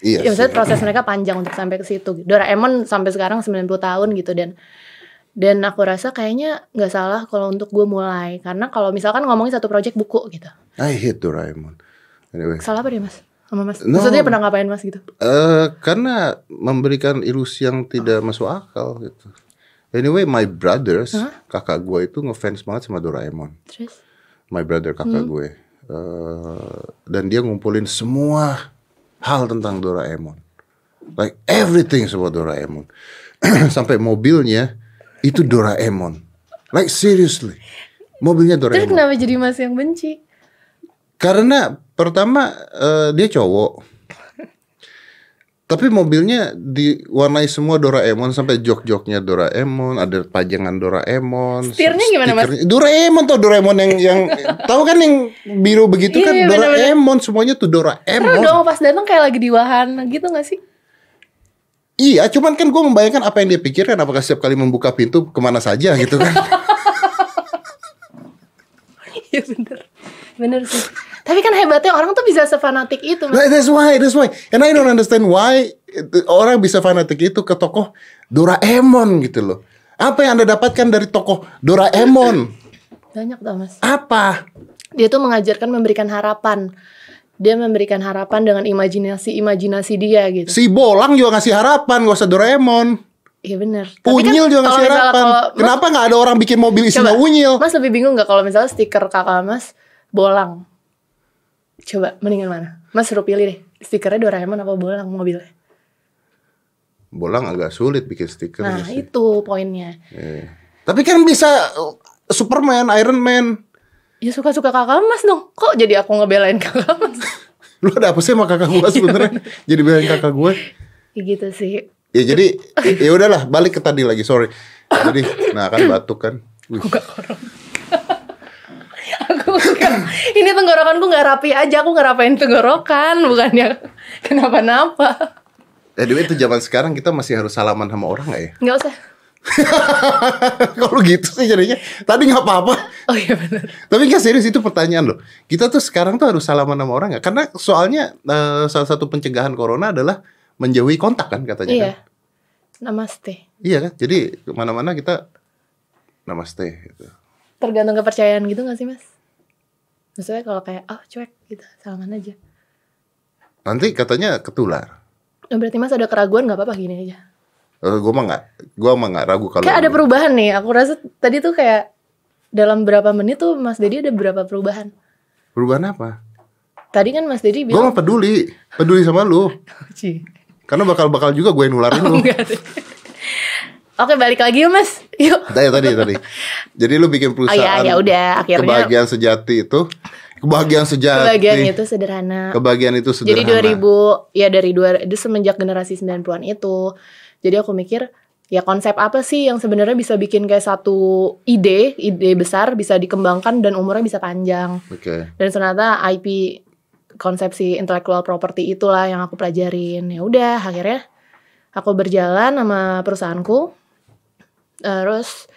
Iya. Ya maksudnya proses mereka panjang untuk sampai ke situ. Doraemon sampai sekarang 90 tahun gitu dan dan aku rasa kayaknya nggak salah kalau untuk gue mulai karena kalau misalkan ngomongin satu project buku gitu. I hate Doraemon. Anyway. Salah apa deh mas? Sama mas? No. Maksudnya pernah ngapain mas gitu? Eh, karena memberikan ilusi yang tidak masuk akal gitu. Anyway, my brothers, kakak gue itu ngefans banget sama Doraemon. Terus? My brother kakak gue. Eh, dan dia ngumpulin semua hal tentang Doraemon. Like everything about Doraemon. Sampai mobilnya itu Doraemon. Like seriously. Mobilnya Terus Doraemon. kenapa jadi mas yang benci? Karena pertama eh, dia cowok. Tapi mobilnya diwarnai semua Doraemon sampai jok-joknya Doraemon, ada pajangan Doraemon. Setirnya gimana, Mas? Doraemon tuh Doraemon yang yang tahu kan yang biru begitu Iya, kan iya. Doraemon semuanya tuh Seru Doraemon. dong pas datang kayak lagi di wahana gitu gak sih? Iya, cuman kan gue membayangkan apa yang dia pikirkan apakah setiap kali membuka pintu ke mana saja gitu kan. Iya bener Bener sih Tapi kan hebatnya orang tuh bisa sefanatik itu Mas. Nah, that's why, that's why. And I don't understand why orang bisa fanatik itu ke tokoh Doraemon gitu loh. Apa yang Anda dapatkan dari tokoh Doraemon? Banyak tau mas Apa? Dia tuh mengajarkan memberikan harapan Dia memberikan harapan dengan imajinasi-imajinasi dia gitu Si Bolang juga ngasih harapan, gak usah Doraemon. Iya bener Tapi kan Unyil juga kalau ngasih harapan. kalau- Mas- Kenapa nggak ada orang bikin mobil isinya Coba, Unyil? Mas lebih bingung gak kalau misalnya stiker kakak mas Bolang Coba mendingan mana? Mas suruh pilih deh Stikernya Doraemon apa Bolang mobilnya Bolang agak sulit bikin stiker. Nah sih. itu poinnya Iya. Tapi kan bisa uh, Superman, Iron Man. Ya suka-suka kakak mas dong Kok jadi aku ngebelain kakak mas Lu ada apa sih sama kakak gue sebenarnya? Jadi bilang kakak gue. Ya gitu sih Ya jadi ya udahlah balik ke tadi lagi sorry. Jadi nah kan batuk kan. Wih, aku ini tenggorokanku nggak rapi aja aku ngerapain tenggorokan bukannya kenapa-napa Anyway itu zaman sekarang kita masih harus salaman sama orang gak ya? nggak usah. Kalau gitu sih jadinya. Tadi gak apa-apa. Oh iya benar. Tapi gak serius itu pertanyaan loh. Kita tuh sekarang tuh harus salaman sama orang gak? Karena soalnya eh, salah satu pencegahan corona adalah Menjauhi kontak kan katanya iya. kan? namaste. Iya kan? Jadi ke mana-mana kita Namaste gitu. Tergantung kepercayaan gitu nggak sih mas? Maksudnya kalau kayak oh cuek gitu salaman aja. Nanti katanya ketular. Oh, berarti mas ada keraguan nggak apa-apa gini aja? Eh, gue mah gak Gue mah gak ragu kalau kayak ada perubahan nih aku rasa tadi tuh kayak dalam berapa menit tuh mas Dedi ada berapa perubahan? Perubahan apa? tadi kan mas Dedi Gue bilang mah peduli Peduli sama lu. Ci. Karena bakal-bakal juga gue nularin lu. Enggak. Deh. Oke balik lagi yuk mas Yuk Tadi tadi tadi. Jadi lu bikin Oh iya perusahaan. ya udah akhirnya Kebahagiaan sejati itu. Kebahagiaan sejati. kebahagiaan itu sederhana Kebahagiaan itu Jadi sederhana. 2000 ya dari dua itu semenjak generasi 90-an itu. Jadi aku mikir ya konsep apa sih yang sebenarnya bisa bikin kayak satu ide, ide besar bisa dikembangkan dan umurnya bisa panjang. Oke. Dan ternyata IP konsepsi intellectual property itulah yang aku pelajarin. Ya udah, akhirnya aku berjalan sama perusahaanku. Terus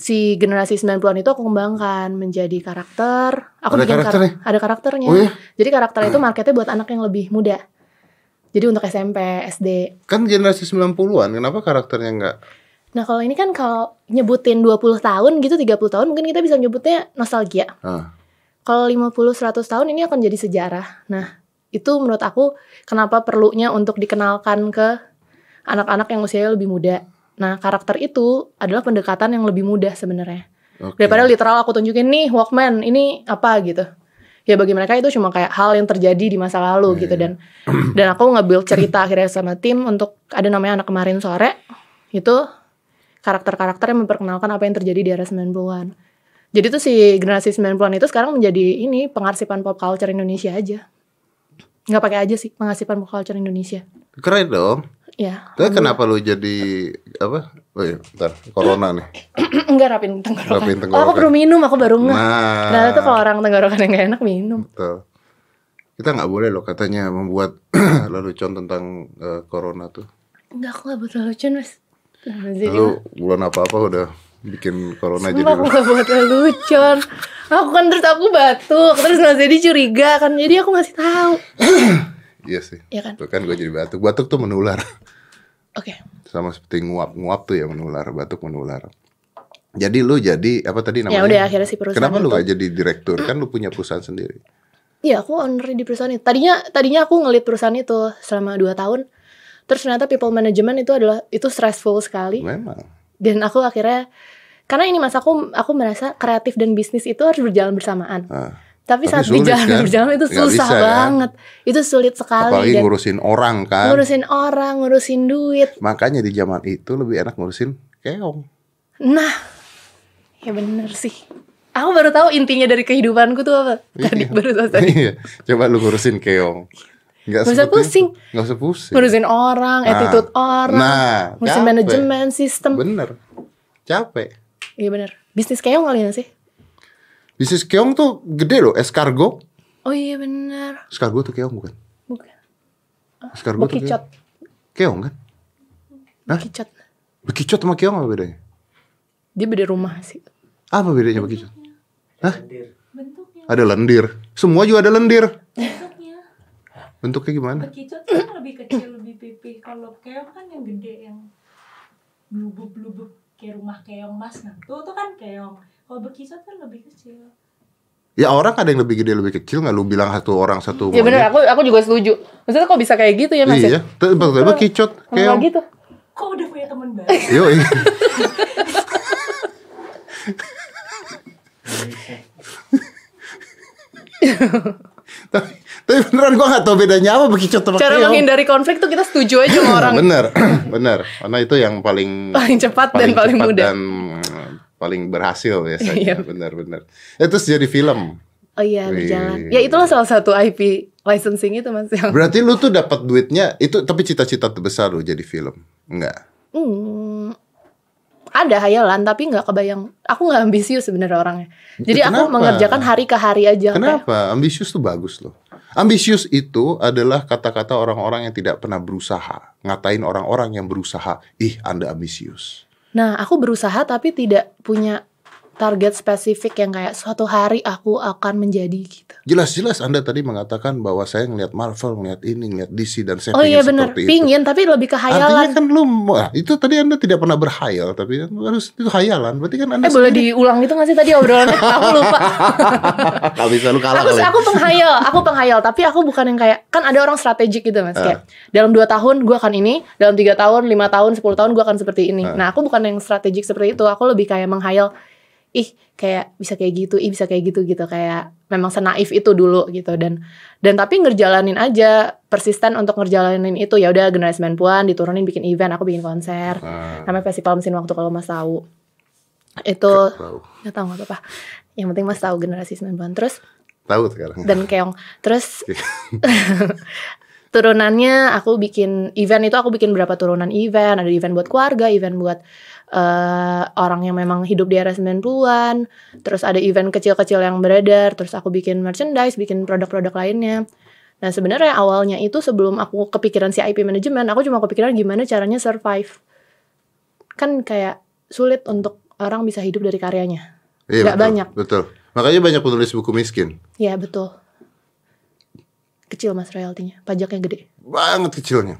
si generasi 90-an itu aku kembangkan menjadi karakter. Aku Ada bikin kar- karakternya? ada karakternya. Oh iya? Jadi karakter itu marketnya buat anak yang lebih muda. Jadi untuk SMP, SD. Kan generasi 90-an, kenapa karakternya nggak? Nah kalau ini kan kalau nyebutin 20 tahun gitu, 30 tahun mungkin kita bisa nyebutnya nostalgia. Ah, Kalau 50-100 tahun ini akan jadi sejarah. Nah itu menurut aku kenapa perlunya untuk dikenalkan ke anak-anak yang usianya lebih muda. Nah karakter itu adalah pendekatan yang lebih mudah sebenarnya. oke. Daripada literal aku tunjukin nih Walkman, ini apa gitu. Ya bagi mereka itu cuma kayak hal yang terjadi di masa lalu Iya, gitu dan dan aku nge-build cerita akhirnya sama tim untuk ada namanya anak kemarin sore itu karakter-karakter yang memperkenalkan apa yang terjadi di era 90-an. Jadi tuh si generasi 90-an itu sekarang menjadi ini pengarsipan pop culture Indonesia aja. Nggak pakai aja sih pengarsipan pop culture Indonesia. Keren dong. Ya. Tapi kenapa lu jadi apa? Oh iya, bentar. Corona nih. Enggak rapin tenggorokan. Rapin Oh, aku tenggorokan. perlu minum, aku baru nggak. Nah, Nah, itu kalau orang tenggorokan yang gak enak minum. betul. Kita nggak boleh loh katanya membuat lelucon tentang eh, corona tuh. Enggak, aku gak buat lelucon, Mas. Jadi, Lu bulan apa-apa udah bikin corona jadi Sumpah aku gak buat lelucon. Aku kan terus aku batuk, terus Mas Dedi curiga kan. Jadi aku ngasih tahu. Iya sih. Iya kan? Tuh kan gue jadi batuk. Batuk tuh menular. Oke. Sama seperti nguap-nguap tuh ya menular, batuk menular. Jadi lu jadi apa tadi namanya? Ya udah akhirnya si perusahaan Kenapa lu itu- gak jadi direktur? Kan lu punya perusahaan sendiri. Iya, aku owner di perusahaan itu. Tadinya tadinya aku ngelit perusahaan itu selama 2 tahun. Terus ternyata people management itu adalah itu stressful sekali. Memang. Dan aku akhirnya karena ini mas aku aku merasa kreatif dan bisnis itu harus berjalan bersamaan. Nah, Tapi, Tapi saat sulit, berjalan kan? berjalan itu Nggak susah bisa, kan? banget. Itu sulit sekali apalagi dan ngurusin orang kan. ngurusin orang, ngurusin duit. Makanya di zaman itu lebih enak ngurusin keong. Nah, ya bener sih. Aku baru tahu intinya dari kehidupanku tuh apa. Tadi Iya. baru tahu tadi. Iya. Coba lu ngurusin keong. Nggak Nggak usah pusing. itu. Nggak usah pusing. Ngurusin orang, Nah. attitude orang, Nah, ngurusin manajemen, sistem. Bener. Capek. Iya bener. Bisnis keong kali ya sih? Bisnis keong tuh gede loh. Escargot. Oh iya bener. Escargot tuh keong bukan? Bukan. Escargot tuh Bekicot. keong. Keong kan? Hah? Bekicot. Bekicot sama keong apa bedanya? Dia beda rumah sih. Apa bedanya bekicot? Hah? bentuknya Ada lendir. Semua juga ada lendir. bentuknya Bentuknya gimana? bekicot kan lebih kecil lebih pipih kalau keong kan yang gede yang blubub blubub kayak rumah keong mas nah tuh tuh kan keong kalau bekicot kan lebih kecil Ya orang ada yang lebih gede lebih kecil nggak lu bilang satu orang satu Iya bener, monyet? aku aku juga setuju. Maksudnya kok bisa kayak gitu ya mas? Iya, tuh betul bekicot Kenapa keong. gitu? kok udah punya teman baru Yo, iya. tapi, tapi beneran gua gak tau bedanya apa bekicot sama Cara keong. menghindari konflik tuh kita setuju aja sama orang Bener, bener. Karena itu yang paling paling cepat dan paling mudah. dan mm, paling berhasil biasanya. bener, bener. Itu jadi film. Oh iya Wih. berjalan. Ya itulah salah satu IP licensing itu mas yang. Berarti lu tuh dapat duitnya itu tapi cita-cita terbesar lu jadi film. Enggak. Hmm, ada hayalan tapi nggak kebayang. Aku nggak ambisius sebenarnya orangnya. Jadi aku Kenapa? mengerjakan hari ke hari aja. Kayak, Kenapa? Ambisius tuh bagus loh. Ambisius itu adalah kata-kata orang-orang yang tidak pernah berusaha. Ngatain orang-orang yang berusaha. Ih, Anda ambisius. Nah aku berusaha tapi tidak punya target spesifik yang kayak suatu hari aku akan menjadi gitu. Jelas-jelas Anda tadi mengatakan bahwa saya ngelihat Marvel, ngelihat ini, ngelihat DC dan saya Oh iya benar, itu. pingin tapi lebih ke Artinya hayalan. kan lu wah, itu tadi Anda tidak pernah berhayal tapi harus itu hayalan. Berarti kan Anda Eh boleh diulang gitu gak sih tadi obrolannya? aku lupa. Kalau bisa lu kalah aku kali. aku penghayal, aku penghayal, tapi aku bukan yang kayak kan ada orang strategik gitu mas, Ah. kayak dalam dua tahun gue akan ini, dalam tiga tahun, lima tahun, 10 tahun gue akan seperti ini. Ah. Nah aku bukan yang strategik seperti itu, aku lebih kayak menghayal, ih kayak bisa kayak gitu, ih bisa kayak gitu gitu, kayak memang senaif itu dulu gitu. Dan dan tapi ngerjalanin aja persisten untuk ngerjalanin itu. Ya udah generasi 90-an diturunin bikin event, aku bikin konser, Ah, namanya festival mesin waktu kalau mas tahu. Itu nggak tahu. Nggak apa-apa. Yang penting mas tahu generasi 90-an terus Tahu sekarang. dan keong. Terus turunannya aku bikin event itu aku bikin berapa turunan event. Ada event buat keluarga event buat eh, orang yang memang hidup di era 90-an terus ada event kecil-kecil yang beredar terus aku bikin merchandise bikin produk-produk lainnya nah sebenarnya awalnya itu sebelum aku kepikiran si IP management aku cuma kepikiran gimana caranya survive kan kayak sulit untuk orang bisa hidup dari karyanya Iya, Nggak betul, banyak. Betul. Makanya banyak penulis buku miskin. ya betul kecil mas royaltinya pajaknya gede Banget kecilnya.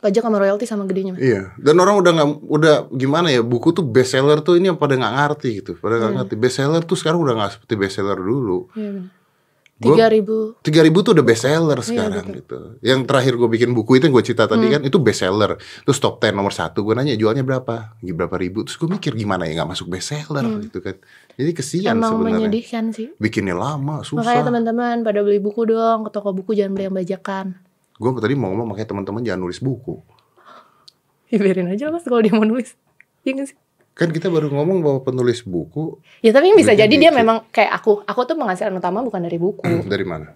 Pajak sama royalti sama gedenya mas Iya. Dan orang udah nggak udah gimana ya buku tuh bestseller tuh ini yang pada nggak ngerti gitu. Pada nggak ngerti. Bestseller tuh sekarang udah nggak seperti bestseller dulu. Iya Tiga ribu. tiga ribu tuh udah bestseller sekarang betul. gitu. Yang terakhir gue bikin buku itu yang gue cerita tadi kan itu bestseller. Terus top 10 nomor satu gue nanya jualnya berapa? Berapa ribu? Terus gue mikir gimana ya nggak masuk bestseller gitu kan. Jadi kesian Emang sebenarnya. menyedihkan sih. Bikinnya lama, susah. Makanya teman-teman pada beli buku dong ke toko buku jangan beli yang bajakan. Gue tadi mau ngomong makanya teman-teman jangan nulis buku. Ya biarin aja mas kalau dia mau nulis. Iya nggak sih? Kan kita baru ngomong bahwa penulis buku Ya tapi bisa jadi dia memang kayak aku. Aku tuh penghasilan utama bukan dari buku, dari mana?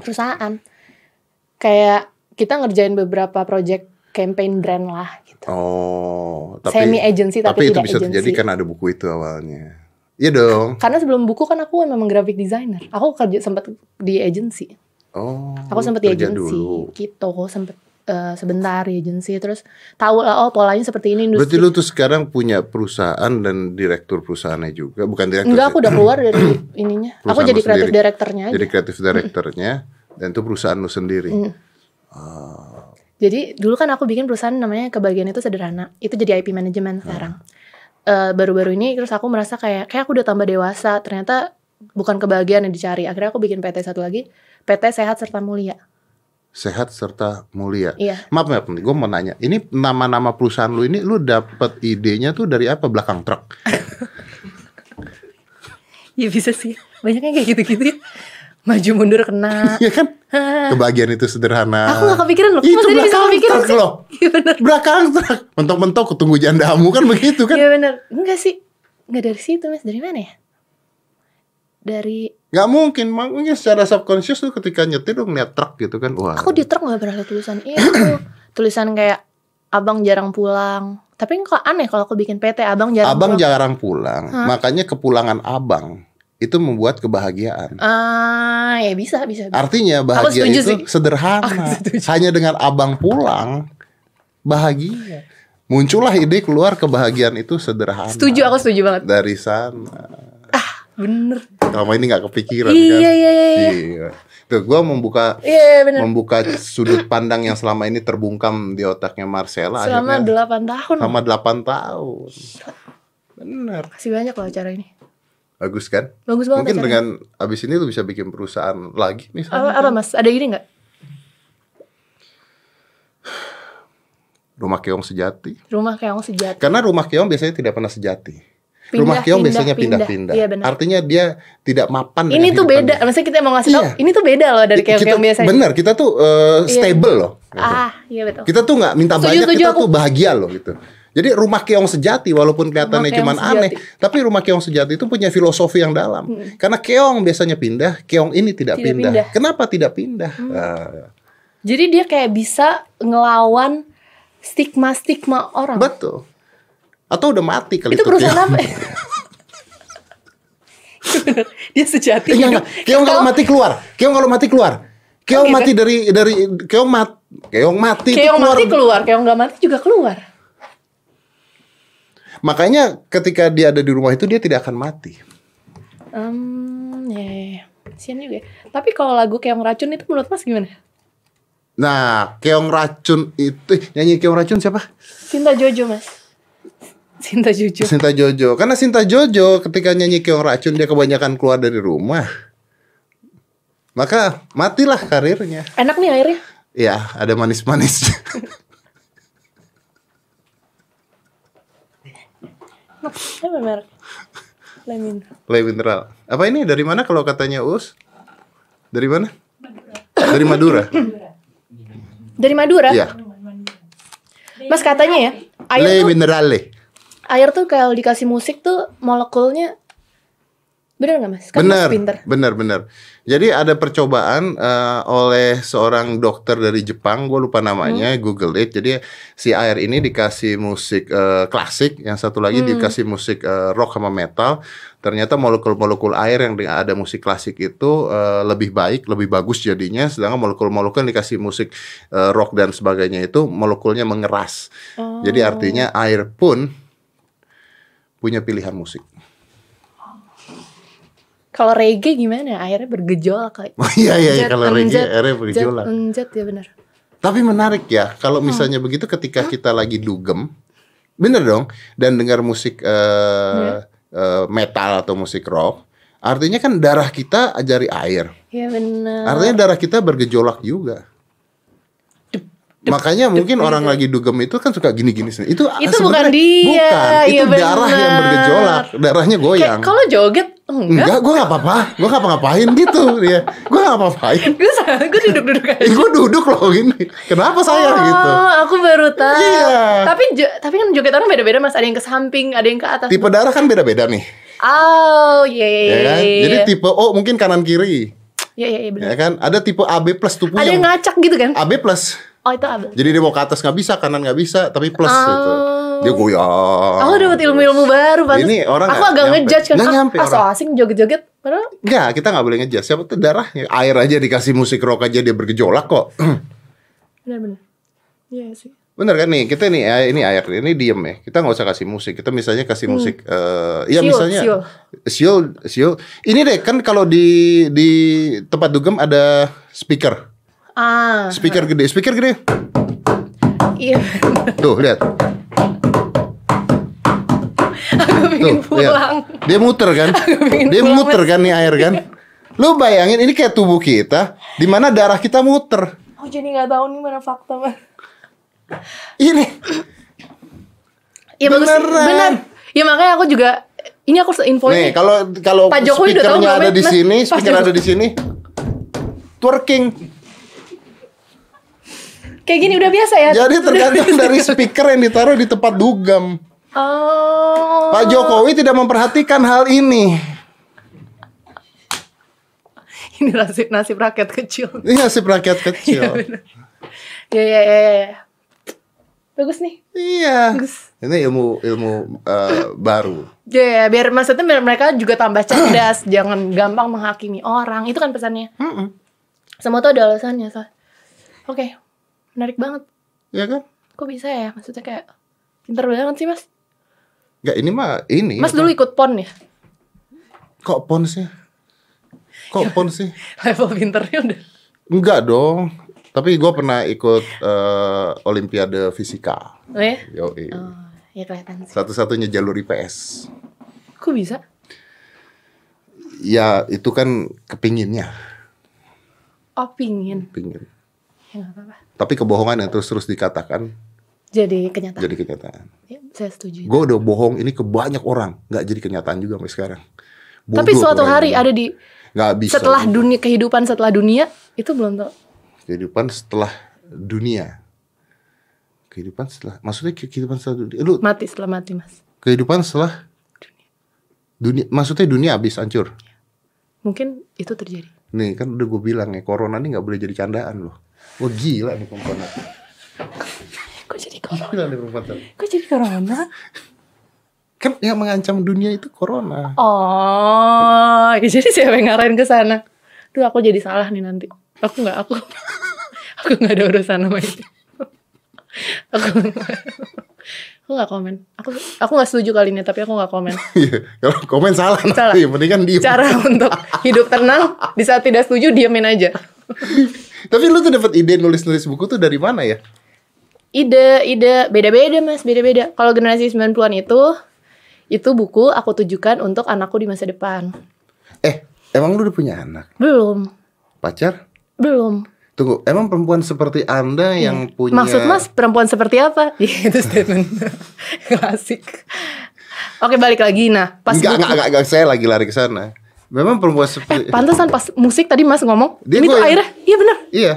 perusahaan. Kayak kita ngerjain beberapa project campaign brand lah gitu. Oh, Semi agency tapi, itu tidak bisa agency. terjadi kan ada buku itu awalnya. Iya dong. Karena sebelum buku kan aku memang graphic designer. Aku kerja sempat di agency. Oh. Aku sempat di dulu. gitu. Sempat eh, sebentar di agency terus tahu lah oh polanya seperti ini Berarti industri. lu tuh sekarang punya perusahaan dan direktur perusahaannya juga, bukan direktur. Enggak, aku udah keluar dari ininya. aku jadi kreatif direkturnya aja. Jadi kreatif direkturnya dan itu perusahaan lu sendiri. Mm. Jadi dulu kan aku bikin perusahaan namanya kebagian itu sederhana. Itu jadi IP manajemen sekarang. Eh, baru-baru ini terus aku merasa kayak kayak aku udah tambah dewasa. Ternyata bukan kebahagiaan yang dicari. Akhirnya aku bikin PT satu lagi, PT Sehat Serta Mulia. Sehat serta mulia. Iya. Maaf maaf nih, gue mau nanya. Ini nama-nama perusahaan lu ini lu dapet idenya tuh dari apa? Belakang truk. Ya bisa sih. Banyaknya kayak gitu-gitu ya. Maju mundur kena. Iya kan? Kebahagiaan itu sederhana. Aku gak kepikiran loh. Itu bisa belakang kepikiran truk sih? loh. Iya bener. Belakang truk. Mentok-mentok ketunggu jandamu kan begitu kan? Iya bener. Enggak sih. Enggak dari situ mas. Dari mana ya? Dari Gak mungkin, mungkin secara subconscious tuh ketika nyetir lu ngeliat truk gitu kan. Wah. Aku di truk gak pernah lihat tulisan itu. tulisan kayak abang jarang pulang. Tapi kok aneh kalau aku bikin PT abang jarang abang pulang. jarang pulang, makanya kepulangan abang itu membuat kebahagiaan. Ah, ya bisa, bisa. bisa. Artinya bahagia itu sih. sederhana. Hanya dengan abang pulang bahagia. Muncullah ide keluar kebahagiaan itu sederhana. Setuju, aku setuju banget. Dari sana. Bener. Selama ini nggak kepikiran Iya, kan? iya, iya, iya. Iya. Tuh, gue membuka Iya, bener. membuka sudut pandang yang selama ini terbungkam di otaknya Marcella Selama 8 tahun. selama 8 tahun. Bener. Kasih banyak loh acara ini. Bagus kan? Bagus banget Mungkin acaranya. dengan abis ini lu bisa bikin perusahaan lagi apa, misalnya. apa mas? Ada ide nggak? Rumah keong sejati. Rumah keong sejati. Karena rumah keong biasanya tidak pernah sejati. Pindah, rumah keong pindah, biasanya pindah. pindah-pindah. Iya, benar. Artinya dia tidak mapan. Ini tuh beda. dia. Maksudnya kita mau ngasih tau. Iya. Ini tuh beda loh dari keong-keong biasanya. Benar, kita tuh uh, Iya. stable loh. gitu. Ah, iya betul. Kita tuh nggak minta Setuju, banyak, setuju kita aku. tuh bahagia loh gitu. Jadi rumah keong sejati walaupun kelihatannya cuma aneh, tapi rumah keong sejati itu punya filosofi yang dalam. Karena keong biasanya pindah, keong ini tidak, Tidak pindah. pindah. Kenapa tidak pindah? Ah, Jadi dia kayak bisa ngelawan stigma-stigma orang. betul. Atau udah mati kali itu perusahaan keong. apa? Bener. dia sejati. Eh, enggak. Keong kalau mati keluar. Keong kalau mati keluar. Keong gitu? mati dari dari keong mat keong mati Keong keluar. mati keluar, keong nggak mati juga keluar. Makanya ketika dia ada di rumah itu dia tidak akan mati. Hmm, ya, ya, ya. Sian juga. ya. Tapi kalau lagu keong racun itu menurut Mas gimana? Nah, keong racun itu nyanyi keong racun siapa? Cinta Jojo Mas. Cinta Jojo. Sinta Jojo. Karena Sinta Jojo ketika nyanyi keong racun dia kebanyakan keluar dari rumah. Maka matilah karirnya. Enak nih airnya. Ya, ada manis-manis. Apa merek? Play mineral. Apa ini dari mana kalau katanya Us? Dari mana? Dari Madura. Dari Madura. Iya. Mas katanya ya, air Le tuh minerale. Air tuh kalau dikasih musik tuh molekulnya Bener nggak mas? Kan mas pinter. benar, benar. Jadi ada percobaan eh, oleh seorang dokter dari Jepang, gue lupa namanya, Hmm. Google it. Jadi si air ini dikasih musik eh, klasik, yang satu lagi Hmm. dikasih musik eh, rock sama metal. Ternyata molekul-molekul air yang ada musik klasik itu eh, lebih baik, lebih bagus jadinya. Sedangkan molekul-molekul yang dikasih musik eh, rock dan sebagainya itu molekulnya mengeras. Oh. Jadi artinya air pun punya pilihan musik. Kalau reggae gimana? Akhirnya bergejolak kali. Oh iya iya, iya. Kalau reggae Jet, bergejolak. enjet ya benar. Tapi menarik ya, kalau misalnya begitu ketika kita lagi dugem, bener dong, dan dengar musik eh, eh, metal atau musik rock, artinya kan darah kita ajari air. Iya benar. Artinya darah kita bergejolak juga. Makanya mungkin orang lagi dugem itu kan suka gini-gini sendiri. Itu Itu bukan dia, Bukan, itu iya darah yang bergejolak, darahnya Kayak goyang. kalau joget enggak. Enggak, gue gak apa-apa, gue gak apa-ngapain gitu dia. Gue gak apa-apain. Gue duduk-duduk aja. Eh, gue duduk loh gini. Kenapa saya oh, gitu? aku baru tahu. Iya. Tapi tapi kan joget orang beda-beda Mas. Ada yang ke samping, ada yang ke atas. Tipe darah kan beda-beda nih, Oh, iya iya ya iya. kan? iya. Jadi tipe O mungkin kanan kiri, Iya iya iya benar. ya kan? Ada tipe AB plus tuh Ada yang ngacak gitu kan? AB plus. Oh, itu abel. Jadi dia mau ke atas nggak bisa, kanan nggak bisa, tapi plus Oh. gitu. Dia goyang. Aku dapat ilmu-ilmu baru pantes. Ini orang Aku agak ngejudge kan. Nggak ah, nyampe ah, so asing joget-joget. Padahal Enggak, kita nggak boleh ngejudge. Siapa tuh darahnya? Air aja dikasih musik rock aja dia bergejolak kok. benar-benar. Iya sih. Bener kan nih, kita nih eh, ini air, ini diem ya. Kita nggak usah kasih musik. Kita misalnya kasih musik, eh ya Hmm. Siul, misalnya siul. siul, siul. Ini deh kan kalau di di tempat dugem ada speaker, Ah, speaker gede, speaker gede. iya. Tuh lihat, Aku pengen tuh lihat. pulang. Dia muter kan, dia pulang, muter kan nih air kan. Lu bayangin ini kayak tubuh kita, di mana darah kita muter. Oh, jadi nggak tahu nih mana fakta, Mas. Ini bagus. Beneran. Benar. Ya makanya aku juga ini aku info nih nih. kalau kalau Pak Jokowi udah tahu ada ya? di sini, speaker ada di sini, twerking. Kayak gini udah biasa ya. Jadi tergantung dari speaker yang ditaruh di tempat dugem. Oh. Pak Jokowi tidak memperhatikan hal ini. Ini nasib nasib rakyat kecil. Ini nasib rakyat kecil. Ya ya ya ya. ya. Bagus nih. iya. Bagus. Ini ilmu ilmu eh, baru. Ya, ya, biar maksudnya biar mereka juga tambah cerdas, jangan gampang menghakimi orang. Itu kan pesannya. Semua tuh ada alasannya, so. Oke. Menarik banget. Ya kan? Kok bisa ya? Maksudnya kayak pinter banget sih, Mas. Enggak ini mah ini. Mas apa? dulu ikut PON ya? Kok pon sih? Kok pon sih? Level pinternya udah. Enggak dong. Tapi gue pernah ikut eh, Olimpiade Fisika. Oh ya? Yo, Oh, ya kelihatan sih. Satu-satunya jalur IPS. Kok bisa? Ya itu kan kepinginnya, Oh, pingin. pingin. Ya nggak apa-apa. Tapi kebohongan yang terus-terus dikatakan Jadi kenyataan. jadi kenyataan. Ya, saya setuju. Gue udah bohong ini ke banyak orang, nggak jadi kenyataan juga sampai sekarang. Tapi Bodoh suatu tuh hari ada di nggak bisa. setelah dunia kehidupan setelah dunia itu belum tahu. kehidupan setelah dunia. Kehidupan setelah, maksudnya ke- kehidupan setelah dunia. Lu Mati setelah mati, Mas. kehidupan setelah dunia, maksudnya dunia habis hancur. Mungkin itu terjadi. Nih kan udah gue bilang ya, corona ini nggak boleh jadi candaan loh. Wah gila nih perempuan. Kok jadi corona? Gila nih perempuan. Kok jadi corona? Kan yang mengancam dunia itu corona. Oh, ya jadi siapa yang ngarahin ke sana? Duh, aku jadi salah nih nanti. Aku nggak, aku, aku nggak ada urusan sama itu. aku, aku nggak komen. Aku, aku nggak setuju kali ini, tapi aku nggak komen. Iya, kalau komen salah, Salah. nanti. Mending kan diem. Cara untuk hidup tenang di saat tidak setuju diamin aja. Tapi lu tuh dapat ide nulis-nulis buku tuh dari mana ya? Ide, ide beda-beda mas, beda-beda. Kalau generasi 90-an itu, itu buku aku tujukan untuk anakku di masa depan. Eh, emang lu udah punya anak? Belum, Pacar? belum. Tunggu, emang perempuan seperti Anda yang punya Iya. Maksud mas perempuan seperti apa? Ya, itu statement klasik. Oke balik lagi. Nah pas Enggak, buku- enggak, enggak, enggak, saya lagi lari ke sana. Memang perempuan Eh seperti pantesan pas musik tadi mas ngomong Dia Ini tuh airnya Iya benar Iya,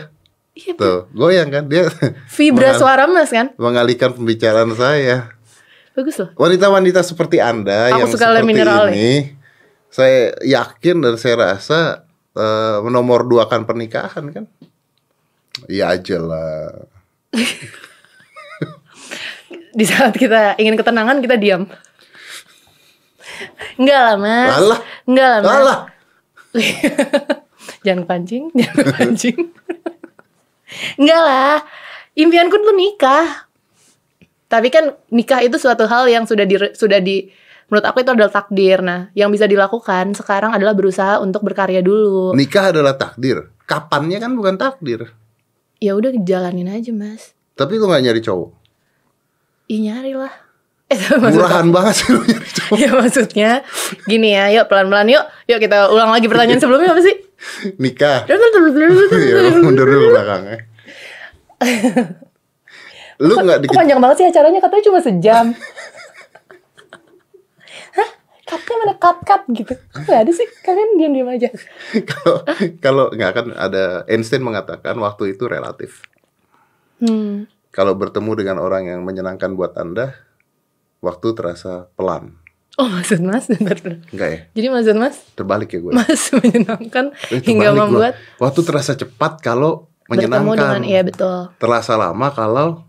Iya tuh, goyang kan dia. Vibra mengal- suara mas kan mengalihkan pembicaraan saya. Bagus loh Wanita-wanita seperti Anda Aku yang suka seperti Minerale. ini Saya yakin dan saya rasa eh, menomor dua kan pernikahan kan? Iya aja lah. Di saat kita ingin ketenangan kita diam. Enggak lah mas. Alah. Enggak lah mas. Alah. jangan pancing, jangan pancing. Enggak lah. Impianku tuh nikah. Tapi kan nikah itu suatu hal yang sudah di sudah di menurut aku itu adalah takdir. Nah, yang bisa dilakukan sekarang adalah berusaha untuk berkarya dulu. Nikah adalah takdir. Kapannya kan bukan takdir. Ya udah jalanin aja, Mas. Tapi lu gak nyari cowok. Ih nyari lah. Eh, Murahan banget sih lu nyari cowok. ya maksudnya gini ya, yuk pelan-pelan yuk. Yuk kita ulang lagi pertanyaan sebelumnya apa sih? Nikah. ya, mundur dulu ke belakangnya. lu gak Kok dikit panjang banget sih acaranya katanya cuma sejam. Hah? Cutnya mana cut-cut gitu? Kok gak ada sih? Kalian diam-diam aja. kalau kalau nggak kan ada Einstein mengatakan waktu itu relatif. Hmm. Kalau bertemu dengan orang yang menyenangkan buat Anda, waktu terasa pelan. Oh maksud mas. Enggak ya? Jadi maksud mas, Terbalik ya gue. mas menyenangkan Eh, hingga gua. membuat waktu terasa cepat kalau bertemu menyenangkan. dengan, iya betul. Terasa lama kalau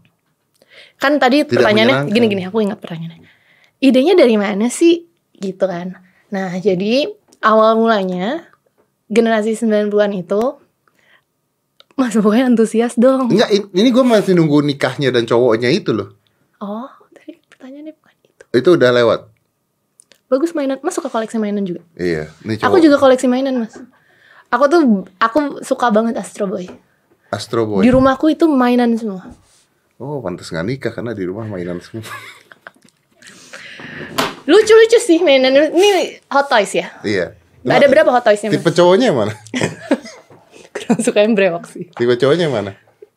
Kan tadi Tidak pertanyaannya gini-gini, aku ingat pertanyaannya. Idenya dari mana sih? Gitu kan. Nah jadi awal mulanya generasi 90-an itu Mas pokoknya antusias dong. enggak in- ini gue masih nunggu nikahnya dan cowoknya itu loh. Oh, tadi pertanyaannya bukan itu. Itu udah lewat. Bagus mainan. Mas suka koleksi mainan juga? Iya, ini cowok Aku juga koleksi mainan, Mas. Aku tuh aku suka banget Astro Boy. Astro Boy. Di rumahku itu mainan semua. Oh, pantas nggak nikah karena di rumah mainan semua. Lucu-lucu sih mainan. Ini Hot Toys ya. iya. Ada berapa Hot Toysnya, Mas? Tipe cowoknya yang mana? Kurang suka yang brewok sih. Tipe cowoknya yang mana?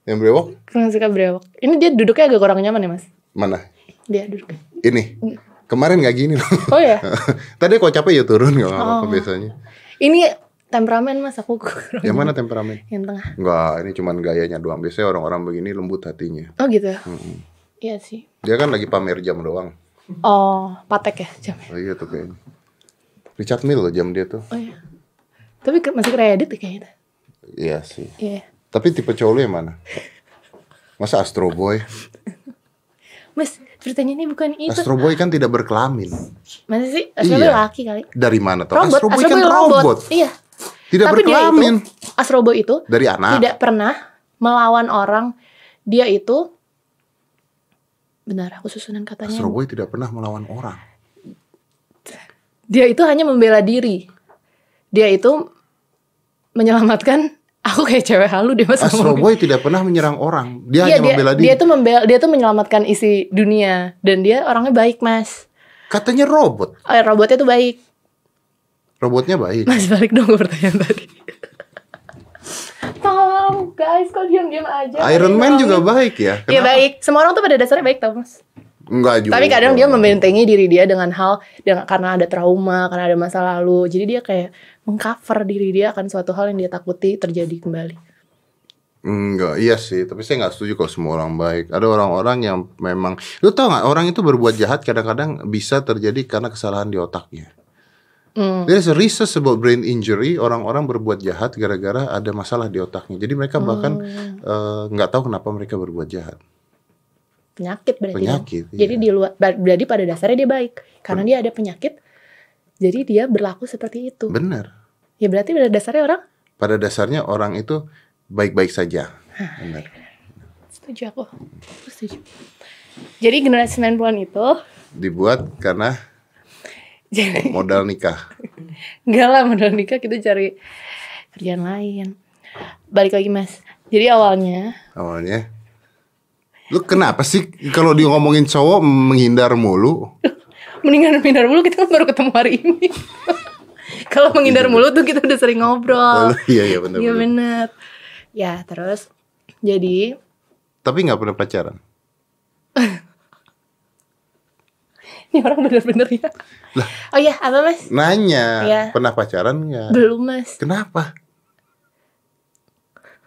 Yang brewok? Kurang suka brewok. Ini dia duduknya agak kurang nyaman ya, Mas? Mana? Dia duduknya. Ini. Kemarin nggak gini loh. Oh ya. Tadi kok capek ya turun nggak apa-apa Oh. biasanya. Ini temperamen, Mas. Aku kurang. Yang mana temperamen? Yang tengah. Enggak, ini cuman gayanya doang. Biasanya orang-orang begini lembut hatinya. Oh gitu. Iya sih. Dia kan lagi pamer jam doang. Oh, patek ya jamnya. Oh iya tuh kayaknya. Richard Mille loh jam dia tuh. Oh iya. Tapi masih kredit ya kayaknya. Iya sih. Iya. Tapi tipe cowok lu yang mana? Masa Astro Boy? Mas, ceritanya ini bukan itu. Astro Boy kan tidak berkelamin. Masa sih? Astro Iya. Boy laki kali. Dari mana tuh? Robot, Astro Boy Astro kan Boy robot. Iya. Tidak Tapi dia berkelamin. itu, Astro Boy itu Dari anak. tidak pernah melawan orang. Dia itu Benar, aku susunan katanya. Astro Boy tidak pernah melawan orang. Dia itu hanya membela diri. Dia itu menyelamatkan aku kayak cewek halu deh Mas Astro. Boy tidak pernah menyerang orang. Dia Iya, hanya dia, membela diri. dia tuh membela dia tuh menyelamatkan isi dunia dan dia orangnya baik, Mas. Katanya robot. Oh, robotnya tuh baik. Robotnya baik. Mas balik dong ke pertanyaan tadi. Tolong guys, kok diam-diam aja. Iron Man Tolong. juga baik ya. Iya baik. Semua orang tuh pada dasarnya baik tau mas. Enggak juga. Tapi kadang dia membentengi diri dia dengan hal dengan karena ada trauma, karena ada masa lalu. Jadi dia kayak mengcover diri dia akan suatu hal yang dia takuti terjadi kembali. Enggak, iya sih. Tapi saya nggak setuju kalau semua orang baik. Ada orang-orang yang memang, lu tau nggak orang itu berbuat jahat kadang-kadang bisa terjadi karena kesalahan di otaknya. Hmm. There's a research about brain injury. Orang-orang berbuat jahat gara-gara ada masalah di otaknya. Jadi mereka bahkan eh, nggak tahu kenapa mereka berbuat jahat. Penyakit berarti. kan? Penyakit, iya. Jadi di luar ber- berarti pada dasarnya dia baik karena dia ada penyakit. Jadi dia berlaku seperti itu. Benar. Ya berarti pada dasarnya orang Pada dasarnya orang itu baik-baik saja. Benar. setuju aku. Aku setuju. Jadi generasi 90-an itu Dibuat karena jadi modal nikah. Enggak lah modal nikah kita cari kerjaan lain. Balik lagi mas. Jadi awalnya awalnya. Lu kenapa sih kalau dia ngomongin cowok menghindar mulu? mendingan menghindar mulu kita kan baru ketemu hari ini. Kalau menghindar mulu tuh kita udah sering ngobrol. Oh, iya iya benar. Iya benar. Ya terus jadi Tapi nggak pernah pacaran. Ini orang bener-bener ya. Oh iya apa mas? Nanya, Iya. pernah pacaran nggak? Belum mas. Kenapa?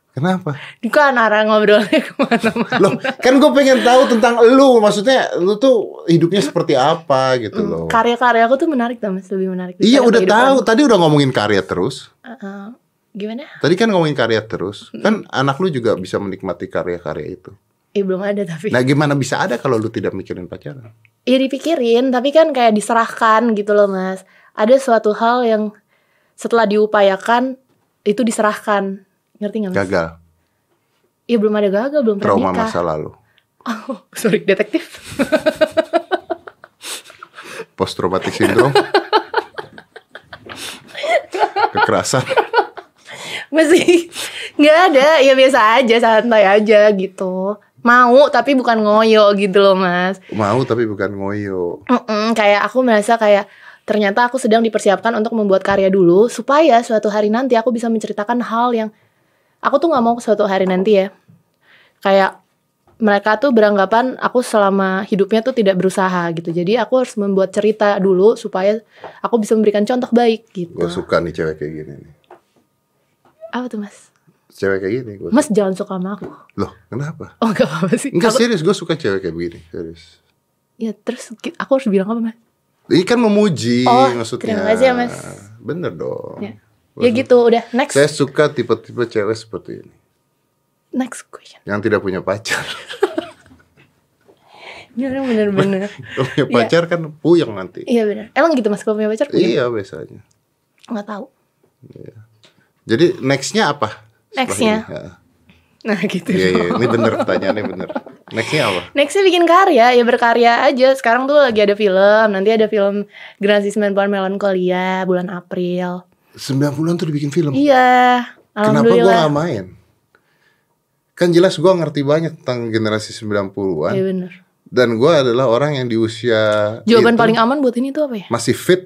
Kenapa? Kan arah ngobrolnya ke mana-mana. Loh, kan gue pengen tahu tentang lu. Maksudnya lu tuh hidupnya seperti apa gitu loh. Karya-karya aku tuh menarik tuh mas, lebih menarik. Iya udah tahu. Tadi udah ngomongin karya terus. Uh-uh. Gimana? Tadi kan ngomongin karya terus. Kan anak lu juga bisa menikmati karya-karya itu. Eh belum ada tapi. Nah gimana bisa ada kalau lu tidak mikirin pacaran? Ya dipikirin, tapi kan kayak diserahkan gitu loh mas. Ada suatu hal yang setelah diupayakan itu diserahkan. Ngerti nggak mas? Gagal. Iya belum ada gagal, belum pernah Trauma nikah. masa lalu. Oh, sorry, detektif. Post traumatic syndrome. Kekerasan. Masih nggak ada, ya biasa aja, santai aja gitu. Mau tapi bukan ngoyo gitu loh mas. Mau tapi bukan ngoyo. Mm-mm, kayak aku merasa kayak ternyata aku sedang dipersiapkan untuk membuat karya dulu supaya suatu hari nanti aku bisa menceritakan hal yang aku tuh nggak mau suatu hari nanti ya kayak mereka tuh beranggapan aku selama hidupnya tuh tidak berusaha gitu jadi aku harus membuat cerita dulu supaya aku bisa memberikan contoh baik gitu Gue suka nih cewek kayak gini nih. apa tuh mas Cewek kayak gini. Gua mas jangan suka sama aku Loh, kenapa? oh gak apa-apa sih Enggak Aku- serius, gue suka cewek kayak begini, serius. ya terus aku harus bilang apa mas Ini kan memuji Oh, maksudnya. terima kasih ya, Mas. Bener dong. ya, ya gitu udah next Saya suka tipe-tipe cewek seperti ini. next question Yang tidak punya pacar. bener bener bener Kalau punya pacar kan puyeng nanti. iya bener emang gitu mas kalau punya pacar punya? Iya biasanya. nggak tahu Jadi nextnya apa? Nextnya? ini? Ya. nah gitu Iya, iya. Ini bener pertanyaannya bener. Nextnya apa? Nextnya bikin karya, ya berkarya aja. Sekarang tuh lagi ada film, nanti ada film Generasi 90-an Melankolia bulan April. 90-an tuh dibikin film. Iya, Kenapa gua alhamdulillah. gak main? Kan jelas gua ngerti banyak tentang generasi 90-an. Iya bener. Dan gua adalah orang yang di usia Jawaban itu paling aman buat ini tuh apa ya? masih fit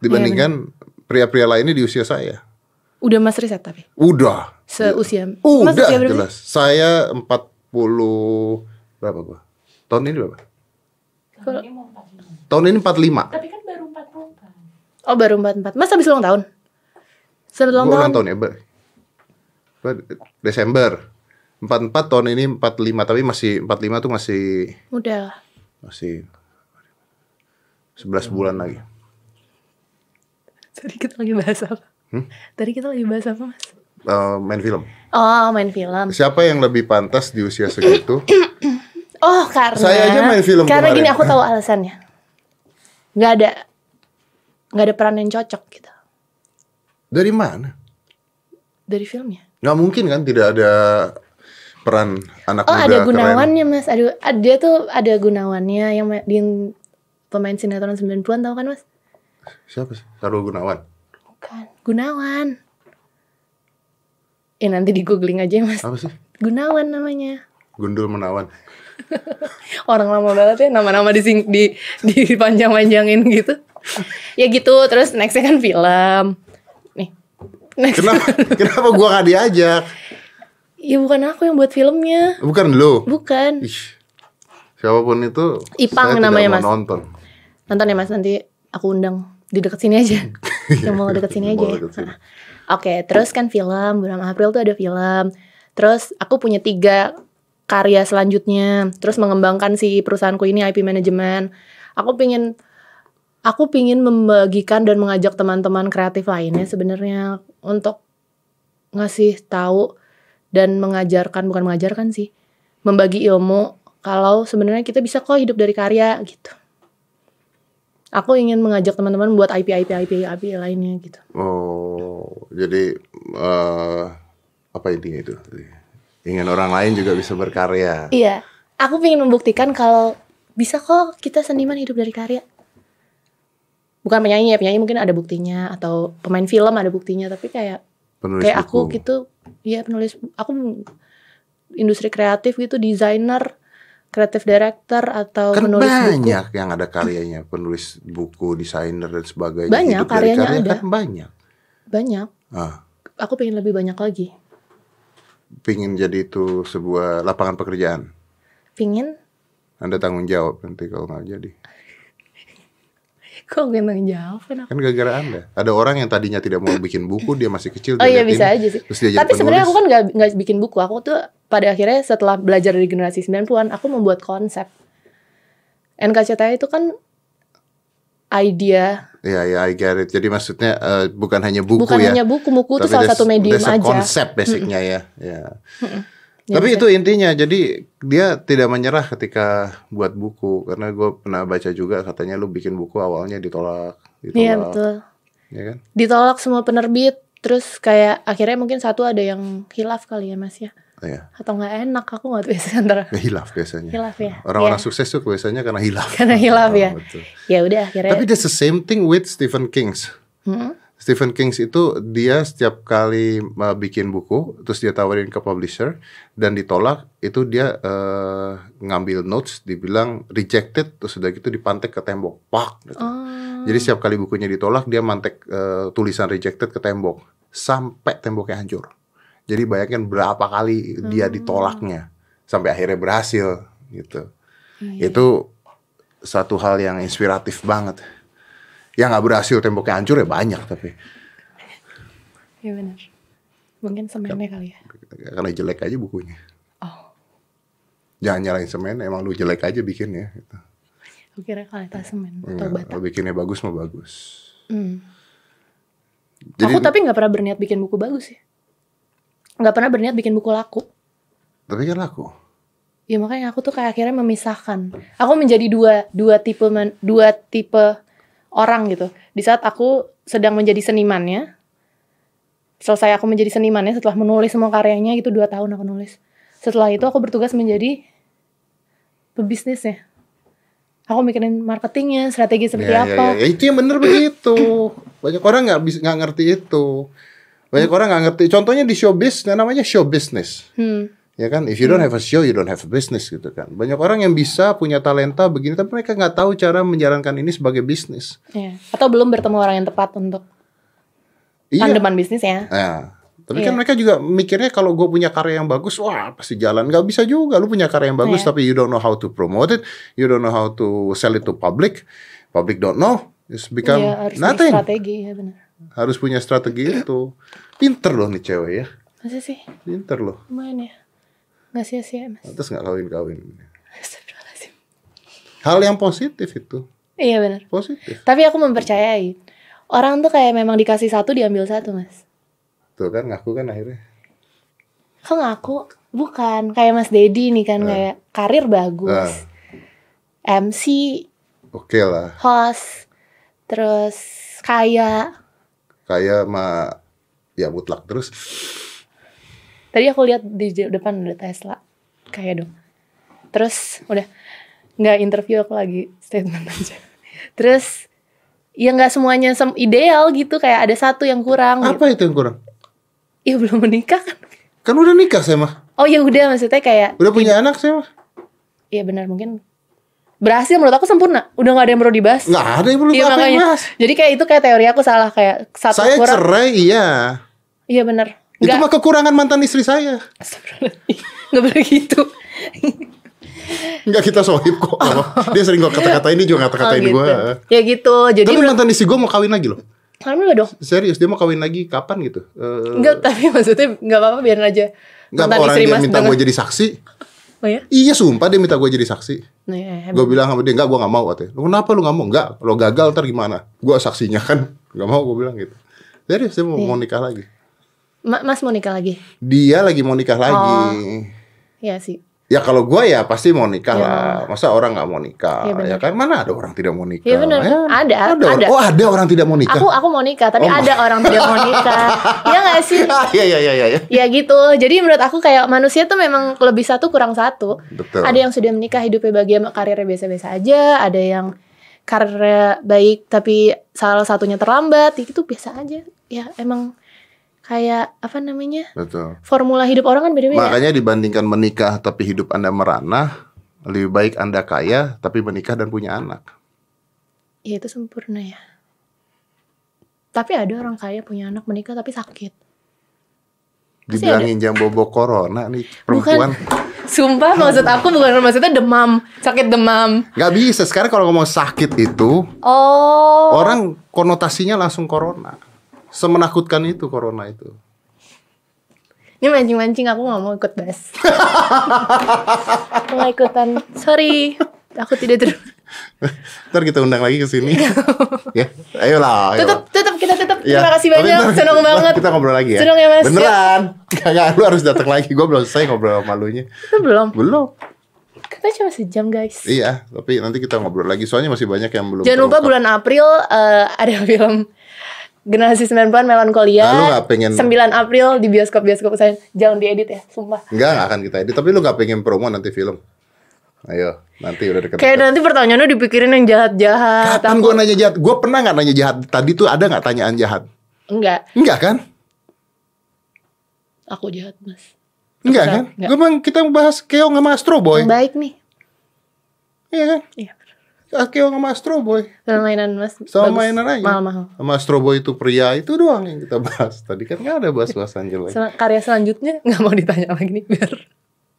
dibandingkan pria-pria lainnya di usia saya. Udah mas riset tapi Udah. seusia. mas Udah usia berapa sih? jelas. Saya 40 berapa gua? Tahun ini berapa? Tahun ini mau 45. Tahun ini 45. Tapi kan baru 40 kan. Oh baru 44 Mas habis ulang tahun? Selamat ulang Gua tahun. ulang tahun ya, Ber. Ber- Desember. 44 tahun ini 45 tapi masih 45 tuh masih Udah lah. masih 11 bulan lagi. Tadi kita lagi bahas apa? Hmm? Tadi kita lagi bahas apa mas? Eh, main film. Oh main film. Siapa yang lebih pantas di usia segitu? Oh karena Saya aja main film Karena kemarin. gini aku tahu alasannya. Gak ada nggak ada peran yang cocok gitu Dari mana? dari filmnya. Nggak mungkin kan tidak ada peran anak Oh muda ada keren. Gunawannya mas, ada dia tuh ada Gunawannya yang di pemain sinetron 90-an tahu kan mas? Siapa sih? Sarul Gunawan. Bukan, Gunawan. Ya nanti di googling aja ya mas. Apa sih? Gunawan namanya. Gundul Menawan. Orang lama banget ya nama-nama di di dipanjang-panjangin gitu. ya gitu, terus nextnya kan film. Nih, next. Kenapa? kenapa gua nggak diajak? ya bukan aku yang buat filmnya, Bukan lo. bukan. Ih, siapa pun itu Ipang saya namanya, tidak Mas. nonton. Nonton ya mas nanti aku undang di dekat sini aja. yang mau deket sini aja. ya. Nah, Oke, terus kan film bulan April tuh ada film. Terus aku punya tiga karya selanjutnya. Terus mengembangkan si perusahaanku ini IP Management. Aku pingin aku pingin membagikan dan mengajak teman-teman kreatif lainnya sebenarnya untuk ngasih tahu dan mengajarkan bukan mengajarkan sih membagi ilmu kalau sebenarnya kita bisa kok hidup dari karya gitu. Aku ingin mengajak teman-teman buat IP IP IP IP lainnya gitu. Oh, jadi eh apa intinya itu? Ingin orang lain juga bisa berkarya. Iya, aku ingin membuktikan kalau bisa kok kita seniman hidup dari karya. Bukan penyanyi ya, penyanyi mungkin ada buktinya atau pemain film ada buktinya, tapi kayak Penulis kayak aku buku. gitu, ya penulis aku industri kreatif gitu, desainer, kreatif director atau Kan penulis buku. banyak yang ada karyanya, penulis buku, desainer dan sebagainya. Banyak, Hidup karyanya karya ada. Kan banyak. Banyak. Ah, Aku pengen lebih banyak lagi. pingin jadi itu sebuah lapangan pekerjaan. Pingin Anda tanggung jawab nanti kalau nggak jadi. Kok gue yang jawab kan gara-gara Anda. Ada orang yang tadinya tidak mau bikin buku, dia masih kecil. Oh iya bisa aja sih. Terus dia Tapi sebenarnya aku kan nggak nggak bikin buku. Aku tuh pada akhirnya setelah belajar dari generasi 90-an, aku membuat konsep. NKCTI itu kan idea, Iya, iya, I get it. Jadi maksudnya eh, bukan hanya buku bukan ya. hanya buku. Buku itu salah satu medium aja. konsep basicnya ya. ya. Ya, Tapi bisa. itu intinya. Jadi dia tidak menyerah ketika buat buku karena gue pernah baca juga katanya lu bikin buku awalnya ditolak, ditolak, Iya betul. ya kan? Ditolak semua penerbit. Terus kayak akhirnya mungkin satu ada yang hilaf kali ya mas ya. Iya. Atau nggak enak. Aku nggak tahu biasanya antara. Ya, hilaf biasanya. Hilaf ya. Orang-orang Iya. sukses tuh biasanya karena hilaf. Karena hilaf ya. betul. Ya udah akhirnya. Tapi that's the same thing with Stephen Kings. Hmm? Stephen King itu dia setiap kali uh, bikin buku, terus dia tawarin ke publisher dan ditolak, itu dia uh, ngambil notes, dibilang rejected, terus udah gitu dipantek ke tembok, pak. gitu. Oh. Jadi setiap kali bukunya ditolak, dia mantek uh, tulisan rejected ke tembok, sampai temboknya hancur. Jadi bayangkan berapa kali dia ditolaknya, sampai akhirnya berhasil, gitu. Itu satu hal yang inspiratif banget. Yang nggak berhasil temboknya hancur ya banyak tapi Iya benar. Mungkin semennya kali ya. karena jelek aja bukunya. Oh. Jangan nyalain semen, emang lu jelek aja bikinnya. Gitu. Aku kira kualitas semen atau bata. kalau bikinnya bagus mah bagus. Hmm. Jadi, aku tapi nggak pernah berniat bikin buku bagus ya. Nggak pernah berniat bikin buku laku. tapi kan laku. Ya makanya aku tuh kayak akhirnya memisahkan. Aku menjadi dua dua tipe man- dua tipe orang gitu. Di saat aku sedang menjadi senimannya, selesai aku menjadi senimannya setelah menulis semua karyanya itu dua tahun aku nulis. Setelah itu aku bertugas menjadi pebisnisnya. Aku mikirin marketingnya, strategi seperti Ya, ya, apa. ya, ya, itu yang bener begitu. Banyak orang nggak bisa nggak ngerti itu. Banyak orang nggak ngerti. Contohnya di showbiz, namanya show business. Hmm. Ya kan, if you don't have a show, you don't have a business gitu kan. Banyak orang yang bisa punya talenta begini, tapi mereka nggak tahu cara menjalankan ini sebagai bisnis. Iya. Atau belum bertemu orang yang tepat untuk Iya. tandeman bisnis ya. Nah, tapi Iya. kan mereka juga mikirnya kalau gue punya karya yang bagus, wah pasti jalan. Gak bisa juga. Lu punya karya yang bagus, Iya. tapi you don't know how to promote it, you don't know how to sell it to public, public don't know, it's become Iya, harus nothing. strategi ya benar. Harus punya strategi itu. Pinter loh nih cewek ya, Masa sih? pinter loh. Lumayan ya. Nggak sia-sia mas. Terus nggak kawin-kawin. Astagfirullahaladzim. Hal yang positif itu, Iya benar. positif. Tapi aku mempercayai orang tuh kayak memang dikasih satu diambil satu mas. Tuh kan ngaku kan akhirnya. Kok ngaku? Bukan kayak Mas Dedi nih kan kayak karir bagus, MC, Oke lah, host, terus kaya. kayak mah ya mutlak terus. Tadi aku lihat di depan ada Tesla, kayak dong. Terus udah nggak interview aku lagi statement aja. Terus ya nggak semuanya sem ideal gitu kayak ada satu yang kurang. Gitu. Apa itu yang kurang? Ya belum menikah kan? Kan udah nikah saya mah. Oh ya udah maksudnya kayak Udah punya anak saya mah. Iya benar mungkin berhasil menurut aku sempurna. Udah nggak ada yang perlu dibahas. Nggak ada yang perlu Iya apa yang makanya. bahas. Jadi kayak itu kayak teori aku salah kayak satu Saya kurang. cerai iya. Iya benar. Itu mah kekurangan mantan istri saya. Nggak boleh gitu. Enggak kita sohib kok. Dia sering gua kata-katain dia juga kata-katain Oh, gitu. gua. Ya gitu. Jadi Tapi mantan istri gua mau kawin lagi loh. Alhamdulillah dong. Serius dia mau kawin lagi kapan gitu? Enggak, tapi maksudnya nggak apa-apa biarin aja. Enggak Mantan orang dia minta gua jadi saksi. Oh ya? Iya sumpah dia minta gua jadi saksi. Nah, ya, hebat. Gue bilang sama dia enggak gua nggak mau katanya. "Lu Kenapa lu nggak mau? Enggak, lo gagal ntar gimana? Gua saksinya kan. Gak mau gua bilang gitu. Serius dia mau, Iya. mau nikah lagi. Ma- Mas mau nikah lagi? Dia lagi mau nikah lagi. Iya sih. Ya kalau gua ya pasti mau nikah Iya. lah. Masa orang nggak mau nikah? Benar. ya kan mana ada orang tidak mau nikah? Iya, benar. Ya, Ada, orang- ada. Oh ada orang tidak mau nikah. Aku aku mau nikah, tapi Oh. ada orang tidak mau nikah. Iya nggak sih? Iya iya iya iya. Ya gitu. Jadi menurut aku kayak manusia tuh memang lebih satu kurang satu. Betul. Ada yang sudah menikah hidupnya bahagia karirnya biasa-biasa aja, ada yang karirnya baik tapi salah satunya terlambat, ya gitu biasa aja. Ya emang kayak apa namanya? Betul. Formula hidup orang kan beda-beda. Makanya dibandingkan menikah tapi hidup anda merana, lebih baik anda kaya tapi menikah dan punya anak. Ya itu sempurna ya. Tapi ada orang kaya punya anak menikah tapi sakit. Dibilangin jam bobo corona nih perempuan. Sumpah maksud aku bukan maksudnya demam, sakit demam. Gak bisa. Sekarang kalau ngomong sakit itu, Oh. orang konotasinya langsung corona. Semenakutkan itu corona itu. Ini mancing-mancing aku gak mau ikut bas. gak ikutan. Sorry. Aku tidak ter... Ntar kita undang lagi ke sini. ya, ayolah. ayolah. Tutup, tutup, kita tutup. Ya, Terima kasih banyak. ntar- Senang banget. Kita ngobrol lagi ya. Senang ya, Mas. Beneran. Kagak lu harus datang lagi. Gue belum selesai ngobrol sama lu nya. Itu belum. Belum. Kita cuma sejam guys. Iya, tapi nanti kita ngobrol lagi. Soalnya masih banyak yang belum. Jangan lupa bulan April eh, ada film Generasi 90-an Melankolia. Nah, lu nggak pengen- 9 April di bioskop-bioskop saya. Jangan diedit ya, sumpah. Enggak, enggak akan kita edit. Tapi lu gak pengen promo nanti film. Ayo, nanti udah deket. Kayak nanti pertanyaannya dipikirin yang jahat-jahat. Kapan gue nanya jahat? Gue pernah nggak nanya jahat? Tadi tuh ada nggak tanyaan jahat? Enggak, Enggak kan? aku jahat mas. Enggak Enggak, kan? enggak. Gue bang kita bahas Keong sama Astro Boy. Yang baik nih. Iya kan? Iya. Ah, Keong sama Astro Boy. Mainan mas. Sama bagus. mainan aja. Mahal-mahal. Sama Astro Boy itu pria itu doang yang kita bahas. Tadi kan nggak ada bahas-bahasan jelek. Sel- Karya selanjutnya nggak mau ditanya lagi nih biar.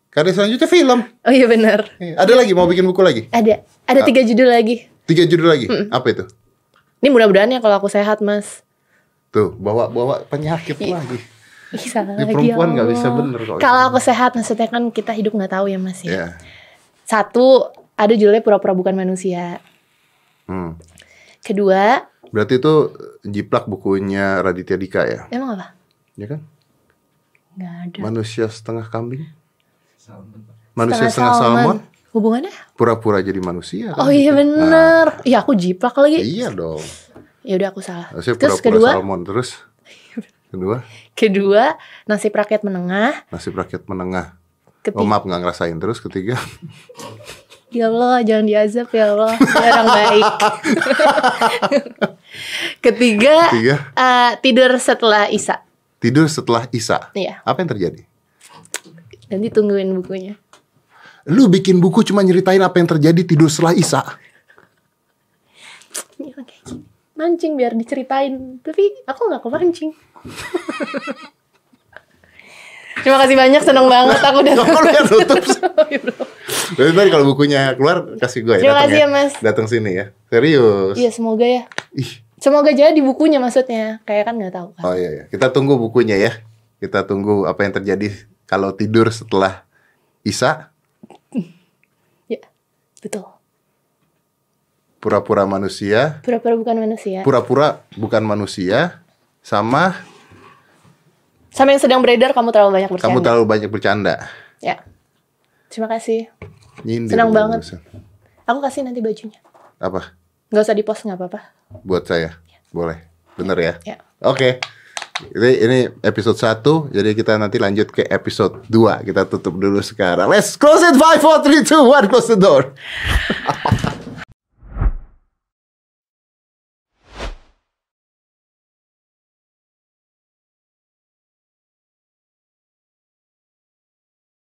Karya selanjutnya film. Oh iya benar. Iya. Ada lagi mau bikin buku lagi? Ada, Ah. ada tiga judul lagi. Tiga judul lagi. Apa itu? Ini mudah-mudahan ya kalau aku sehat mas. Tuh, bawa bawa penyakit lagi. Ih salah Ini lagi perempuan ya nggak bisa bener kalau Kalau aku sehat maksudnya kan kita hidup nggak tahu ya mas ya. Ya. Satu ada judulnya pura-pura bukan manusia. Hmm. Kedua Berarti itu jiplak bukunya Raditya Dika ya? emang apa? Ya kan? Nggak ada. Manusia setengah kambing? Manusia setengah, salmon. salmon? Hubungannya? Pura-pura jadi manusia kan? Oh iya bener. Iya aku jiplak lagi. Iya dong. Ya udah aku salah. Terus pura-pura kedua, salmon terus. Kedua, kedua nasib rakyat menengah. nasib rakyat menengah. Ketiga, Oh maaf nggak ngerasain terus. Ketiga, ya Allah jangan diazab ya Allah. Dia orang baik. Ketiga, Ketiga. eh, tidur setelah Isa. tidur setelah Isa. Iya. Apa yang terjadi? Nanti tungguin bukunya. Lu bikin buku cuma nyeritain apa yang terjadi tidur setelah Isa. Mancing biar diceritain. Tapi aku nggak kepancing. Terima kasih banyak, seneng banget aku udah. Kok lu yang tutup kalau bukunya keluar kasih gue ya. Terima kasih ya, Mas. Datang sini ya. Serius. Iya semoga ya. Ih. Semoga jadi bukunya maksudnya. Kayak kan nggak tahu kan. Oh iya, iya. Kita tunggu bukunya ya. Kita tunggu apa yang terjadi kalau tidur setelah Isa. Ya, betul. Pura-pura manusia. Pura-pura bukan manusia. Pura-pura bukan manusia. Sama Sama yang sedang beredar kamu terlalu banyak bercanda. kamu terlalu banyak bercanda. Ya. Terima kasih. Nyindir. Senang banget. barusan. Aku kasih nanti bajunya. Apa? Nggak usah dipost nggak apa-apa. Buat saya. Boleh. Bener ya? Ya. Oke. Ini, ini episode 1 Jadi kita nanti lanjut ke episode 2 Kita tutup dulu sekarang Let's close it 5, 4, 3, 2, 1 Close the door